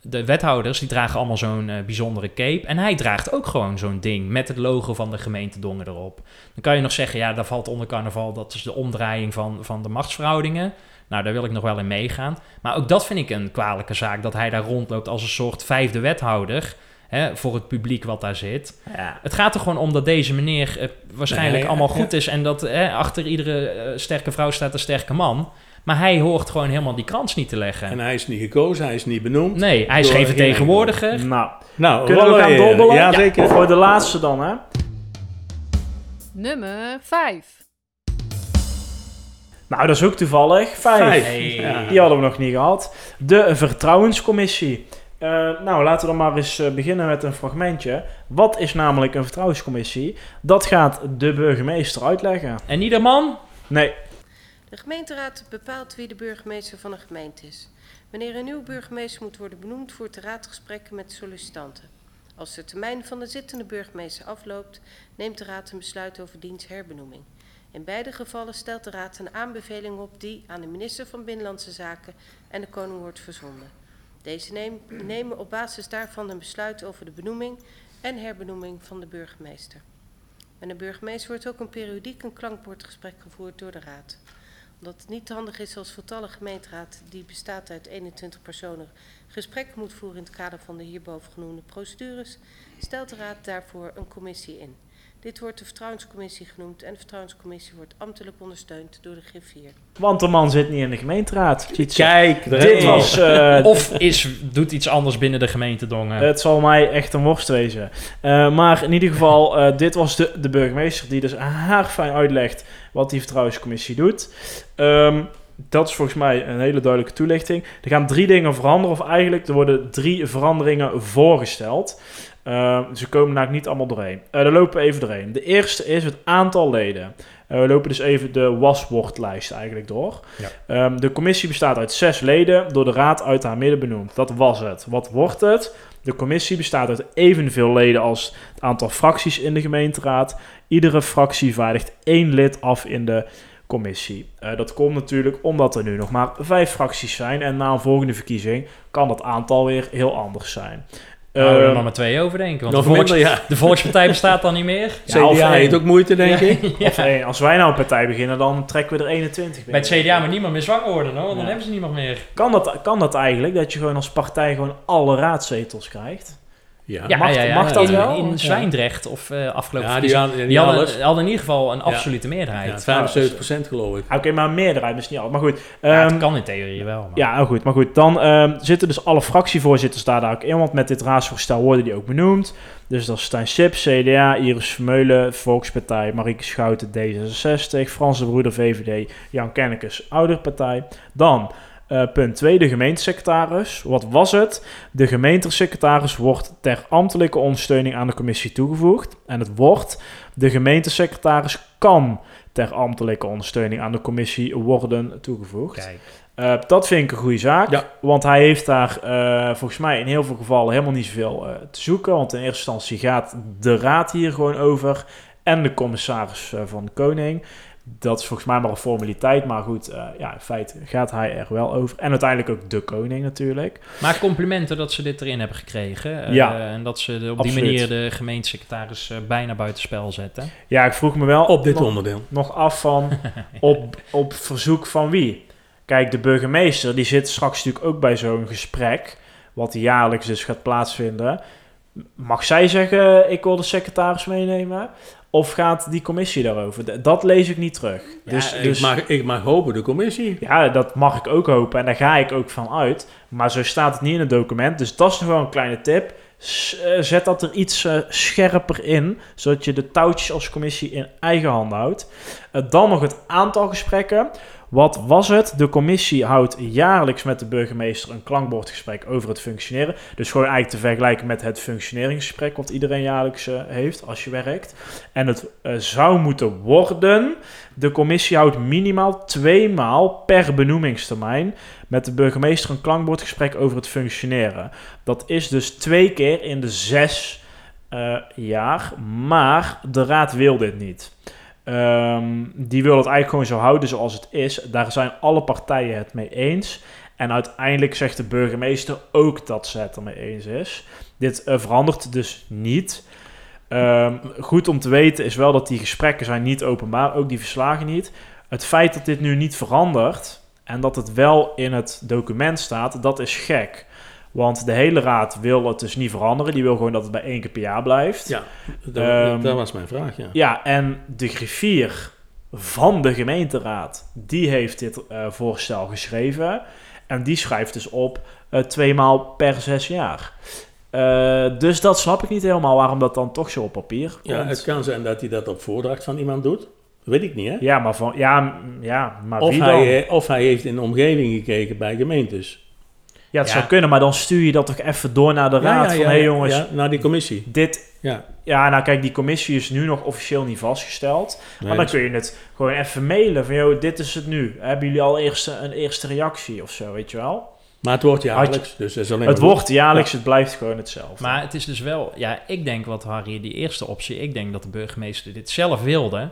Speaker 4: de wethouders die dragen allemaal zo'n eh, bijzondere cape. En hij draagt ook gewoon zo'n ding met het logo van de gemeente Dongen erop. Dan kan je nog zeggen, ja, dat valt onder carnaval. Dat is de omdraaiing van, van de machtsverhoudingen. Nou, daar wil ik nog wel in meegaan. Maar ook dat vind ik een kwalijke zaak. Dat hij daar rondloopt als een soort vijfde wethouder. Hè, voor het publiek wat daar zit.
Speaker 5: ja.
Speaker 4: Het gaat er gewoon om dat deze meneer eh, waarschijnlijk
Speaker 2: Nee,
Speaker 4: allemaal
Speaker 2: ja.
Speaker 4: goed is. En dat eh, achter iedere eh, sterke vrouw staat een sterke man. Maar hij hoort gewoon helemaal die krans niet te leggen.
Speaker 2: En hij is niet gekozen, hij is niet benoemd.
Speaker 4: nee, hij is geen vertegenwoordiger.
Speaker 5: Nou,
Speaker 2: Nou,
Speaker 5: kunnen we gaan
Speaker 2: weer.
Speaker 5: dobbelen?
Speaker 2: Ja, zeker.
Speaker 5: Voor de laatste dan, hè?
Speaker 6: Nummer 5.
Speaker 5: Nou, dat is ook toevallig. Vijf.
Speaker 2: Vijf.
Speaker 4: Hey.
Speaker 2: Ja.
Speaker 5: Die hadden we nog niet gehad. De Vertrouwenscommissie. Eh, nou, laten we dan maar eens eh, beginnen met een fragmentje. Wat is namelijk een vertrouwenscommissie? Dat gaat de burgemeester uitleggen.
Speaker 4: En iederman?
Speaker 5: Nee,
Speaker 3: De gemeenteraad bepaalt wie de burgemeester van een gemeente is. Wanneer een nieuwe burgemeester moet worden benoemd, voert de raad gesprekken met de sollicitanten. Als de termijn van de zittende burgemeester afloopt, neemt de raad een besluit over diens herbenoeming. In beide gevallen stelt de raad een aanbeveling op die aan de minister van Binnenlandse Zaken en de koning wordt verzonden. Deze nemen op basis daarvan een besluit over de benoeming en herbenoeming van de burgemeester. Met een burgemeester wordt ook een periodiek een klankbordgesprek gevoerd door de raad omdat het niet handig is als voltallige gemeenteraad, die bestaat uit 21 personen, gesprekken moet voeren in het kader van de hierboven genoemde procedures, stelt de raad daarvoor een commissie in. Dit wordt de Vertrouwenscommissie genoemd en de Vertrouwenscommissie wordt ambtelijk ondersteund door de griffier.
Speaker 5: want de man zit niet in de gemeenteraad. Ziet.
Speaker 2: Kijk,
Speaker 5: Dit was... eh,
Speaker 4: Of is, doet iets anders binnen de gemeente Dongen?
Speaker 5: Het zal mij echt een worst wezen. Eh, maar in ieder geval, eh, dit was de, de burgemeester die dus haarfijn uitlegt wat die vertrouwenscommissie doet. Ehm, dat is volgens mij een hele duidelijke toelichting. Er gaan drie dingen veranderen, of eigenlijk er worden drie veranderingen voorgesteld. Ehm, ze komen namelijk niet allemaal doorheen. Eh daar lopen we even doorheen. De eerste is het aantal leden. Eh, we lopen dus even de waswoordlijst eigenlijk door. Ehm, de commissie bestaat uit zes leden, door de raad uit haar midden benoemd. Dat was het. Wat wordt het? De commissie bestaat uit evenveel leden als het aantal fracties in de gemeenteraad. Iedere fractie vaardigt één lid af in de commissie. Eh, dat komt natuurlijk omdat er nu nog maar vijf fracties zijn. En na een volgende verkiezing kan dat aantal weer heel anders zijn.
Speaker 4: Nou, we
Speaker 5: Eh,
Speaker 4: er nog maar twee overdenken. Want
Speaker 2: Nog
Speaker 4: de, volks,
Speaker 2: minder, ja.
Speaker 4: de Volkspartij bestaat dan niet meer. [laughs]
Speaker 5: Ja,
Speaker 2: CDA
Speaker 5: één.
Speaker 2: heeft ook moeite, denk ik. [laughs]
Speaker 5: Of één. Als wij nou een partij beginnen, dan trekken we er 21
Speaker 4: Bij het CDA moet niemand meer zwanger worden, hoor, want dan
Speaker 5: Ja.
Speaker 4: hebben ze niemand meer.
Speaker 5: Kan dat, kan dat eigenlijk, dat je gewoon als partij gewoon alle raadzetels krijgt?
Speaker 2: Ja,
Speaker 4: Ja,
Speaker 5: Mag-
Speaker 4: ja, ja,
Speaker 5: mag dat
Speaker 4: in,
Speaker 5: wel?
Speaker 4: In. Zwijndrecht of eh afgelopen
Speaker 2: ja die hadden,
Speaker 4: die,
Speaker 2: die
Speaker 4: hadden,
Speaker 2: alles.
Speaker 4: hadden in ieder geval een
Speaker 2: Ja.
Speaker 4: absolute meerderheid.
Speaker 2: Ja, 75% geloof ik.
Speaker 5: Oké, maar een meerderheid, misschien niet al. Maar goed.
Speaker 4: Het
Speaker 5: ehm,
Speaker 4: kan in theorie wel. Maar.
Speaker 5: Ja, oh goed. Maar goed, dan ehm, zitten dus alle fractievoorzitters daar daar ook in. Want met dit raadsvoorstel worden die ook benoemd. Dus dat is Stijn Sip, CDA, Iris Vermeulen, Volkspartij, Marieke Schouten, D66, Franse Broeder, VVD, Jan Kennekes, Ouderpartij. Dan eh, punt 2, de gemeentesecretaris. Wat was het? De gemeentesecretaris wordt ter ambtelijke ondersteuning aan de commissie toegevoegd. En het wordt, de gemeentesecretaris kan ter ambtelijke ondersteuning aan de commissie worden toegevoegd.
Speaker 4: Kijk.
Speaker 5: Eh, dat vind ik een goede zaak.
Speaker 2: Ja.
Speaker 5: Want hij heeft daar eh, volgens mij in heel veel gevallen helemaal niet zoveel te zoeken. Want in eerste instantie gaat de raad hier gewoon over. En de commissaris van de koning. Dat is volgens mij maar een formaliteit. Maar goed, eh, ja, in feite gaat hij er wel over. En uiteindelijk ook de koning natuurlijk.
Speaker 4: Maar complimenten dat ze dit erin hebben gekregen. eh,
Speaker 5: Ja.
Speaker 4: en dat ze de- op
Speaker 5: Absoluut.
Speaker 4: die manier de gemeentesecretaris eh, bijna buitenspel zetten.
Speaker 5: Ja, ik vroeg me wel
Speaker 2: Op dit
Speaker 5: nog,
Speaker 2: onderdeel.
Speaker 5: nog af van [laughs] op, op verzoek van wie. Kijk, de burgemeester die zit straks natuurlijk ook bij zo'n gesprek. Wat jaarlijks dus gaat plaatsvinden. Mag zij zeggen, ik wil de secretaris meenemen? Of gaat die commissie daarover? Dat lees ik niet terug. dus,
Speaker 2: Ja,
Speaker 5: dus
Speaker 2: ik, mag, ik mag hopen, de commissie.
Speaker 5: ja, dat mag ik ook hopen. En daar ga ik ook van uit. Maar zo staat het niet in het document. Dus dat is nog wel een kleine tip. Eh, zet dat er iets eh, scherper in. Zodat je de touwtjes als commissie in eigen handen houdt. Eh, dan nog het aantal gesprekken. Wat was het? De commissie houdt jaarlijks met de burgemeester een klankbordgesprek over het functioneren. Dus gewoon eigenlijk te vergelijken met het functioneringsgesprek wat iedereen jaarlijks eh, heeft als je werkt. En het eh, zou moeten worden. De commissie houdt minimaal twee maal per benoemingstermijn met de burgemeester een klankbordgesprek over het functioneren. Dat is dus twee keer in de zes eh, jaar, maar de raad wil dit niet. Ehm, die wil het eigenlijk gewoon zo houden zoals het is. Daar zijn alle partijen het mee eens. En uiteindelijk zegt de burgemeester ook dat ze het ermee eens is. Dit eh, verandert dus niet. Ehm, goed om te weten is wel dat die gesprekken zijn niet openbaar, ook die verslagen niet. Het feit dat dit nu niet verandert en dat het wel in het document staat, dat is gek. Want de hele raad wil het dus niet veranderen. Die wil gewoon dat het bij één keer per jaar blijft.
Speaker 2: Ja, dat,
Speaker 5: Ehm,
Speaker 2: dat was mijn vraag, ja.
Speaker 5: Ja, en de griffier van de gemeenteraad. Die heeft dit eh, voorstel geschreven. En die schrijft dus op eh twee maal per zes jaar. Eh, dus dat snap ik niet helemaal waarom dat dan toch zo op papier komt.
Speaker 2: Ja, het kan zijn dat hij dat op voordracht van iemand doet. Weet ik niet, hè?
Speaker 5: Ja, maar, van, ja, ja, maar
Speaker 2: Of
Speaker 5: wie dan?
Speaker 2: hij, of hij heeft in de omgeving gekeken bij gemeentes.
Speaker 5: Ja, het
Speaker 4: Ja.
Speaker 5: zou kunnen, maar dan stuur je dat toch even door naar de raad. van, hé hey jongens,
Speaker 2: ja, naar die commissie.
Speaker 5: dit...
Speaker 2: Ja.
Speaker 5: Ja, nou kijk, die commissie is nu nog officieel niet vastgesteld.
Speaker 2: Nee,
Speaker 5: maar dan kun je het gewoon even mailen van, joh, dit is het nu. Hebben jullie al eerst een eerste reactie of zo, weet je wel?
Speaker 2: Maar het wordt jaarlijks, dus dat is alleen
Speaker 5: Het wordt jaarlijks, het blijft gewoon hetzelfde.
Speaker 4: Maar het is dus wel, ja, ik denk wat Harry, die eerste optie, ik denk dat de burgemeester dit zelf wilde.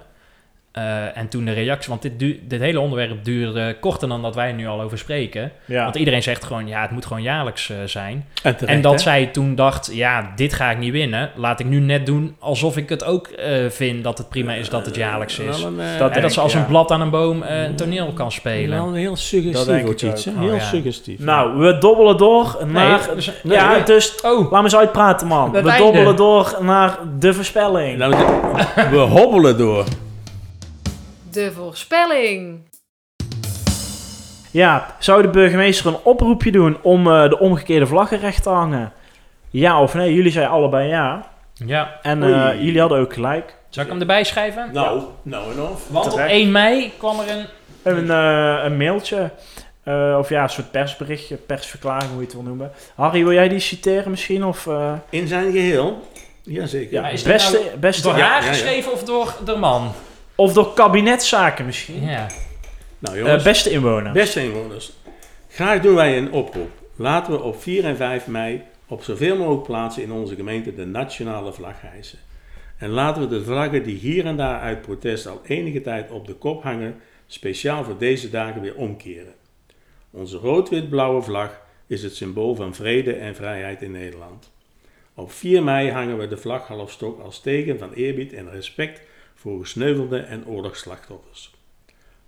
Speaker 4: Eh, en toen de reactie, want dit, dit hele onderwerp duurde korter dan dat wij er nu al over spreken.
Speaker 5: ja.
Speaker 4: Want iedereen zegt gewoon, ja, het moet gewoon jaarlijks eh, zijn.
Speaker 2: En, terecht,
Speaker 4: en dat
Speaker 2: hè?
Speaker 4: zij toen dacht, ja, dit ga ik niet winnen. Laat ik nu net doen alsof ik het ook eh, vind dat het prima is dat het jaarlijks is.
Speaker 2: Een,
Speaker 5: Dat
Speaker 4: en
Speaker 5: denk
Speaker 4: dat ze als
Speaker 5: ja.
Speaker 4: een blad aan een boom eh, een toneel kan spelen.
Speaker 2: Wel heel suggestief, iets. Heel
Speaker 4: Oh, ja.
Speaker 2: suggestief.
Speaker 5: Nou, we dobbelen door naar...
Speaker 4: Nee, dus-
Speaker 5: ja,
Speaker 4: nee,
Speaker 5: dus
Speaker 4: Oh,
Speaker 5: laat me eens uitpraten, man. We
Speaker 4: einde.
Speaker 5: dobbelen door naar de voorspelling.
Speaker 2: Nou, we hobbelen door.
Speaker 6: De voorspelling.
Speaker 5: Ja, zou de burgemeester een oproepje doen om eh, de omgekeerde vlaggen recht te hangen? Ja of nee? Jullie zeiden allebei ja.
Speaker 4: ja.
Speaker 5: En eh, jullie hadden ook gelijk.
Speaker 4: Zou ik hem erbij schrijven?
Speaker 2: Nou, nou en of.
Speaker 4: Want op
Speaker 5: Terecht.
Speaker 4: 1 mei kwam er een...
Speaker 5: Een, eh, een mailtje. eh, of ja, een soort persberichtje, persverklaring, hoe je het wil noemen. Harry, wil jij die citeren misschien? Of, eh,
Speaker 2: In zijn geheel. Jazeker.
Speaker 5: ja,
Speaker 4: is
Speaker 5: beste,
Speaker 4: nou
Speaker 5: beste,
Speaker 4: Door
Speaker 2: Ja,
Speaker 4: haar
Speaker 2: ja, ja.
Speaker 4: geschreven of door de man?
Speaker 5: Of door kabinetszaken misschien.
Speaker 4: Ja.
Speaker 2: Nou
Speaker 5: Eh,
Speaker 2: jongens,
Speaker 5: beste inwoner.
Speaker 2: beste inwoners. Graag doen wij een oproep. Laten we op 4 en 5 mei op zoveel mogelijk plaatsen in onze gemeente de nationale vlag hijsen. En laten we de vlaggen die hier en daar uit protest al enige tijd op de kop hangen, speciaal voor deze dagen weer omkeren. Onze rood-wit-blauwe vlag is het symbool van vrede en vrijheid in Nederland. Op 4 mei hangen we de vlag halfstok als teken van eerbied en respect voor gesneuvelde en oorlogsslachtoffers.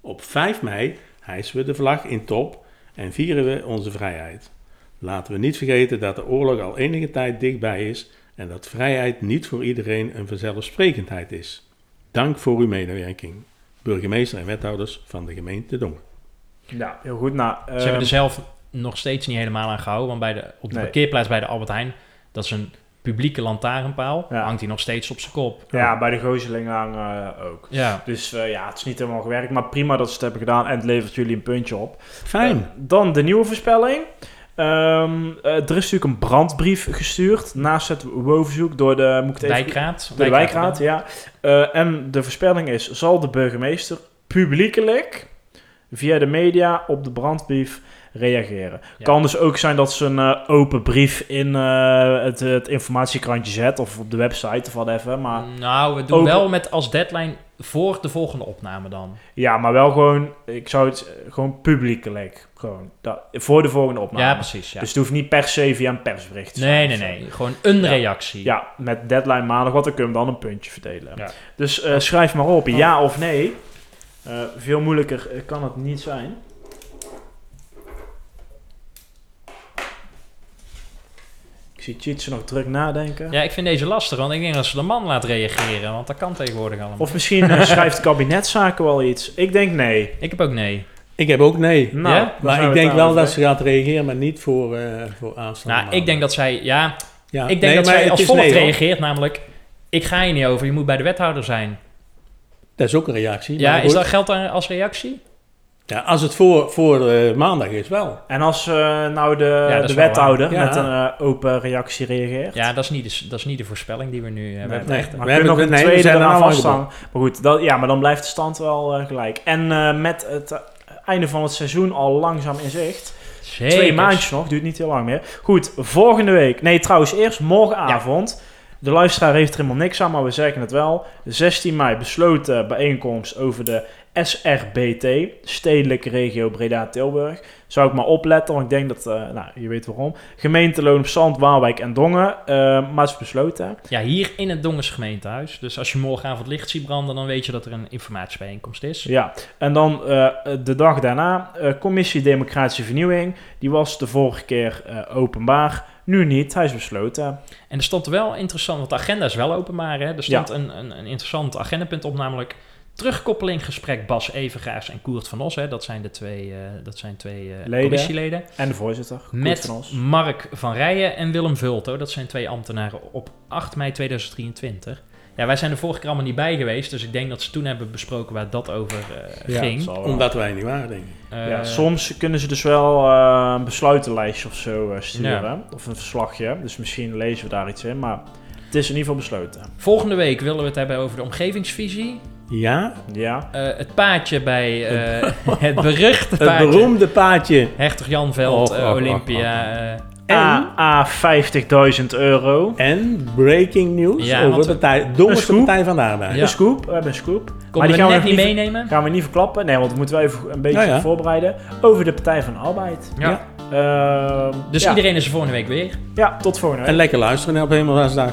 Speaker 2: Op 5 mei hijsen we de vlag in top en vieren we onze vrijheid. Laten we niet vergeten dat de oorlog al enige tijd dichtbij is en dat vrijheid niet voor iedereen een vanzelfsprekendheid is. Dank voor uw medewerking. Burgemeester en wethouders van de gemeente Dongen.
Speaker 5: Ja, heel goed. Nou,
Speaker 4: Ze hebben
Speaker 5: ehm,
Speaker 4: er zelf nog steeds niet helemaal aan gehouden. Want bij de, op de
Speaker 5: Nee.
Speaker 4: parkeerplaats bij de Albert Heijn, dat is een publieke lantaarnpaal,
Speaker 5: Ja.
Speaker 4: hangt hij nog steeds op zijn kop.
Speaker 5: ja, bij de Gooselingen hangen eh, ook.
Speaker 4: Ja.
Speaker 5: Dus eh, ja, het is niet helemaal gewerkt. Maar prima dat ze het hebben gedaan en het levert jullie een puntje op.
Speaker 2: Fijn.
Speaker 5: Eh, dan de nieuwe voorspelling. Ehm, eh, er is natuurlijk een brandbrief gestuurd naast het WO-verzoek door de, moet ik
Speaker 4: Wijkraad.
Speaker 5: de wijkraad. Ja. Eh, en de voorspelling is, zal de burgemeester publiekelijk via de media op de brandbrief reageren.
Speaker 4: Ja.
Speaker 5: Kan dus ook zijn dat ze een eh, open brief in eh, het, het informatiekrantje zet of op de website of whatever. Maar
Speaker 4: Nou, we doen
Speaker 5: Open-
Speaker 4: wel met als deadline voor de volgende opname dan.
Speaker 5: ja, maar wel gewoon, ik zou het eh, gewoon publiekelijk, gewoon dat, voor de volgende opname.
Speaker 4: Ja, precies. Ja.
Speaker 5: Dus het hoeft niet per se via een persbericht te
Speaker 4: nee,
Speaker 5: zijn
Speaker 4: nee, nee. Gewoon een
Speaker 5: Ja.
Speaker 4: reactie.
Speaker 5: Ja, met deadline maandag, wat dan kun je hem dan een puntje verdelen.
Speaker 4: Ja.
Speaker 5: Dus schrijf maar op, ja of nee. Veel moeilijker kan het niet zijn. Zie Cheatsen nog druk nadenken.
Speaker 4: Ja, ik vind deze lastig, want ik denk dat ze de man laat reageren, want dat kan tegenwoordig allemaal.
Speaker 5: Of misschien eh, [laughs] schrijft kabinetszaken wel iets. Ik denk nee.
Speaker 4: Ik heb ook nee.
Speaker 2: Ik heb ook nee.
Speaker 5: Nou,
Speaker 4: Ja?
Speaker 2: Maar ik denk wel dat ze gaat reageren, maar niet voor, eh voor aanstaande
Speaker 4: Nou, ik denk dat zij, ja,
Speaker 2: Ja,
Speaker 4: ik denk
Speaker 2: nee,
Speaker 4: dat zij als volgt
Speaker 2: nee,
Speaker 4: reageert, namelijk, ik ga hier niet over, je moet bij de wethouder zijn.
Speaker 2: Dat is ook een reactie.
Speaker 4: Ja, is dat geldt daar als reactie?
Speaker 2: Ja, als het voor, voor eh, maandag is, wel.
Speaker 5: En als eh, nou de,
Speaker 4: Ja,
Speaker 5: de wethouder met een eh, open reactie reageert.
Speaker 4: Ja, dat is niet de, dat is niet de voorspelling die we nu hebben.
Speaker 5: Nee,
Speaker 4: hebben
Speaker 2: nee.
Speaker 4: echt-
Speaker 5: Maar
Speaker 2: We
Speaker 5: je nog
Speaker 2: hebben-
Speaker 5: een
Speaker 2: nee,
Speaker 5: tweede
Speaker 2: allemaal
Speaker 5: vasthangen. Maar goed, dat, ja, maar dan blijft de stand wel eh, gelijk. En eh, met het einde van het seizoen al langzaam in zicht.
Speaker 4: Zeker.
Speaker 5: Twee maandjes nog, duurt niet heel lang meer. Goed, volgende week. Nee, trouwens, eerst morgenavond. De luisteraar heeft er helemaal niks aan, maar we zeggen het wel. 16 mei besloten bijeenkomst over de SRBT, Stedelijke Regio Breda-Tilburg. Zou ik maar opletten, want ik denk dat, eh, nou, je weet waarom. Gemeenteloon op Zand, Waalwijk en Dongen. eh, maar het is besloten.
Speaker 4: Ja, hier in het Dongens gemeentehuis. Dus als je morgenavond licht ziet branden, dan weet je dat er een informatiebijeenkomst is.
Speaker 5: Ja, en dan eh, de dag daarna, Commissie Democratische Vernieuwing. Die was de vorige keer openbaar, nu niet. Hij is besloten.
Speaker 4: En er stond wel interessant, want de agenda is wel openbaar. Hè? Er stond een, een, een interessant agendapunt op, namelijk Terugkoppeling gesprek Bas Evengaars en Koert van Os. Hè. Dat zijn de twee, eh, dat zijn twee eh,
Speaker 5: Leden.
Speaker 4: commissieleden.
Speaker 5: En de voorzitter. Koert
Speaker 4: Met
Speaker 5: van Os.
Speaker 4: Mark van Rijen en Willem Vulto. Dat zijn twee ambtenaren op 8 mei 2023. Ja, wij zijn er vorige keer allemaal niet bij geweest. Dus ik denk dat ze toen hebben besproken waar dat over eh,
Speaker 2: Ja,
Speaker 4: ging.
Speaker 2: Omdat wij niet waren, denk ik.
Speaker 5: Ja, soms kunnen ze dus wel een besluitenlijstje of zo sturen. Of een verslagje. Dus misschien lezen we daar iets in. Maar het is in ieder geval besloten.
Speaker 4: Volgende week willen we het hebben over de omgevingsvisie.
Speaker 2: Ja,
Speaker 5: Ja.
Speaker 4: Eh, het paadje bij eh, het [laughs] beruchte
Speaker 2: het
Speaker 4: paadje.
Speaker 2: beroemde paadje.
Speaker 4: Hertog Janveld, eh, Olympia. eh,
Speaker 2: En,
Speaker 5: A, 50.000 euro.
Speaker 2: en breaking news
Speaker 4: Ja,
Speaker 2: over partij,
Speaker 5: scoop.
Speaker 2: Partij van de Arbeid.
Speaker 4: Ja.
Speaker 5: Een scoop. We hebben een scoop.
Speaker 4: konden
Speaker 5: die gaan we
Speaker 4: net niet meenemen.
Speaker 5: Gaan we niet verklappen. Nee, want we moeten wel even een beetje
Speaker 2: ja.
Speaker 5: voorbereiden. Over de Partij van de Arbeid.
Speaker 4: Ja.
Speaker 5: Ehm,
Speaker 4: Dus
Speaker 5: ja.
Speaker 4: iedereen is er volgende week weer.
Speaker 5: Ja, tot volgende week.
Speaker 2: En lekker luisteren op Hemelvaartsdag.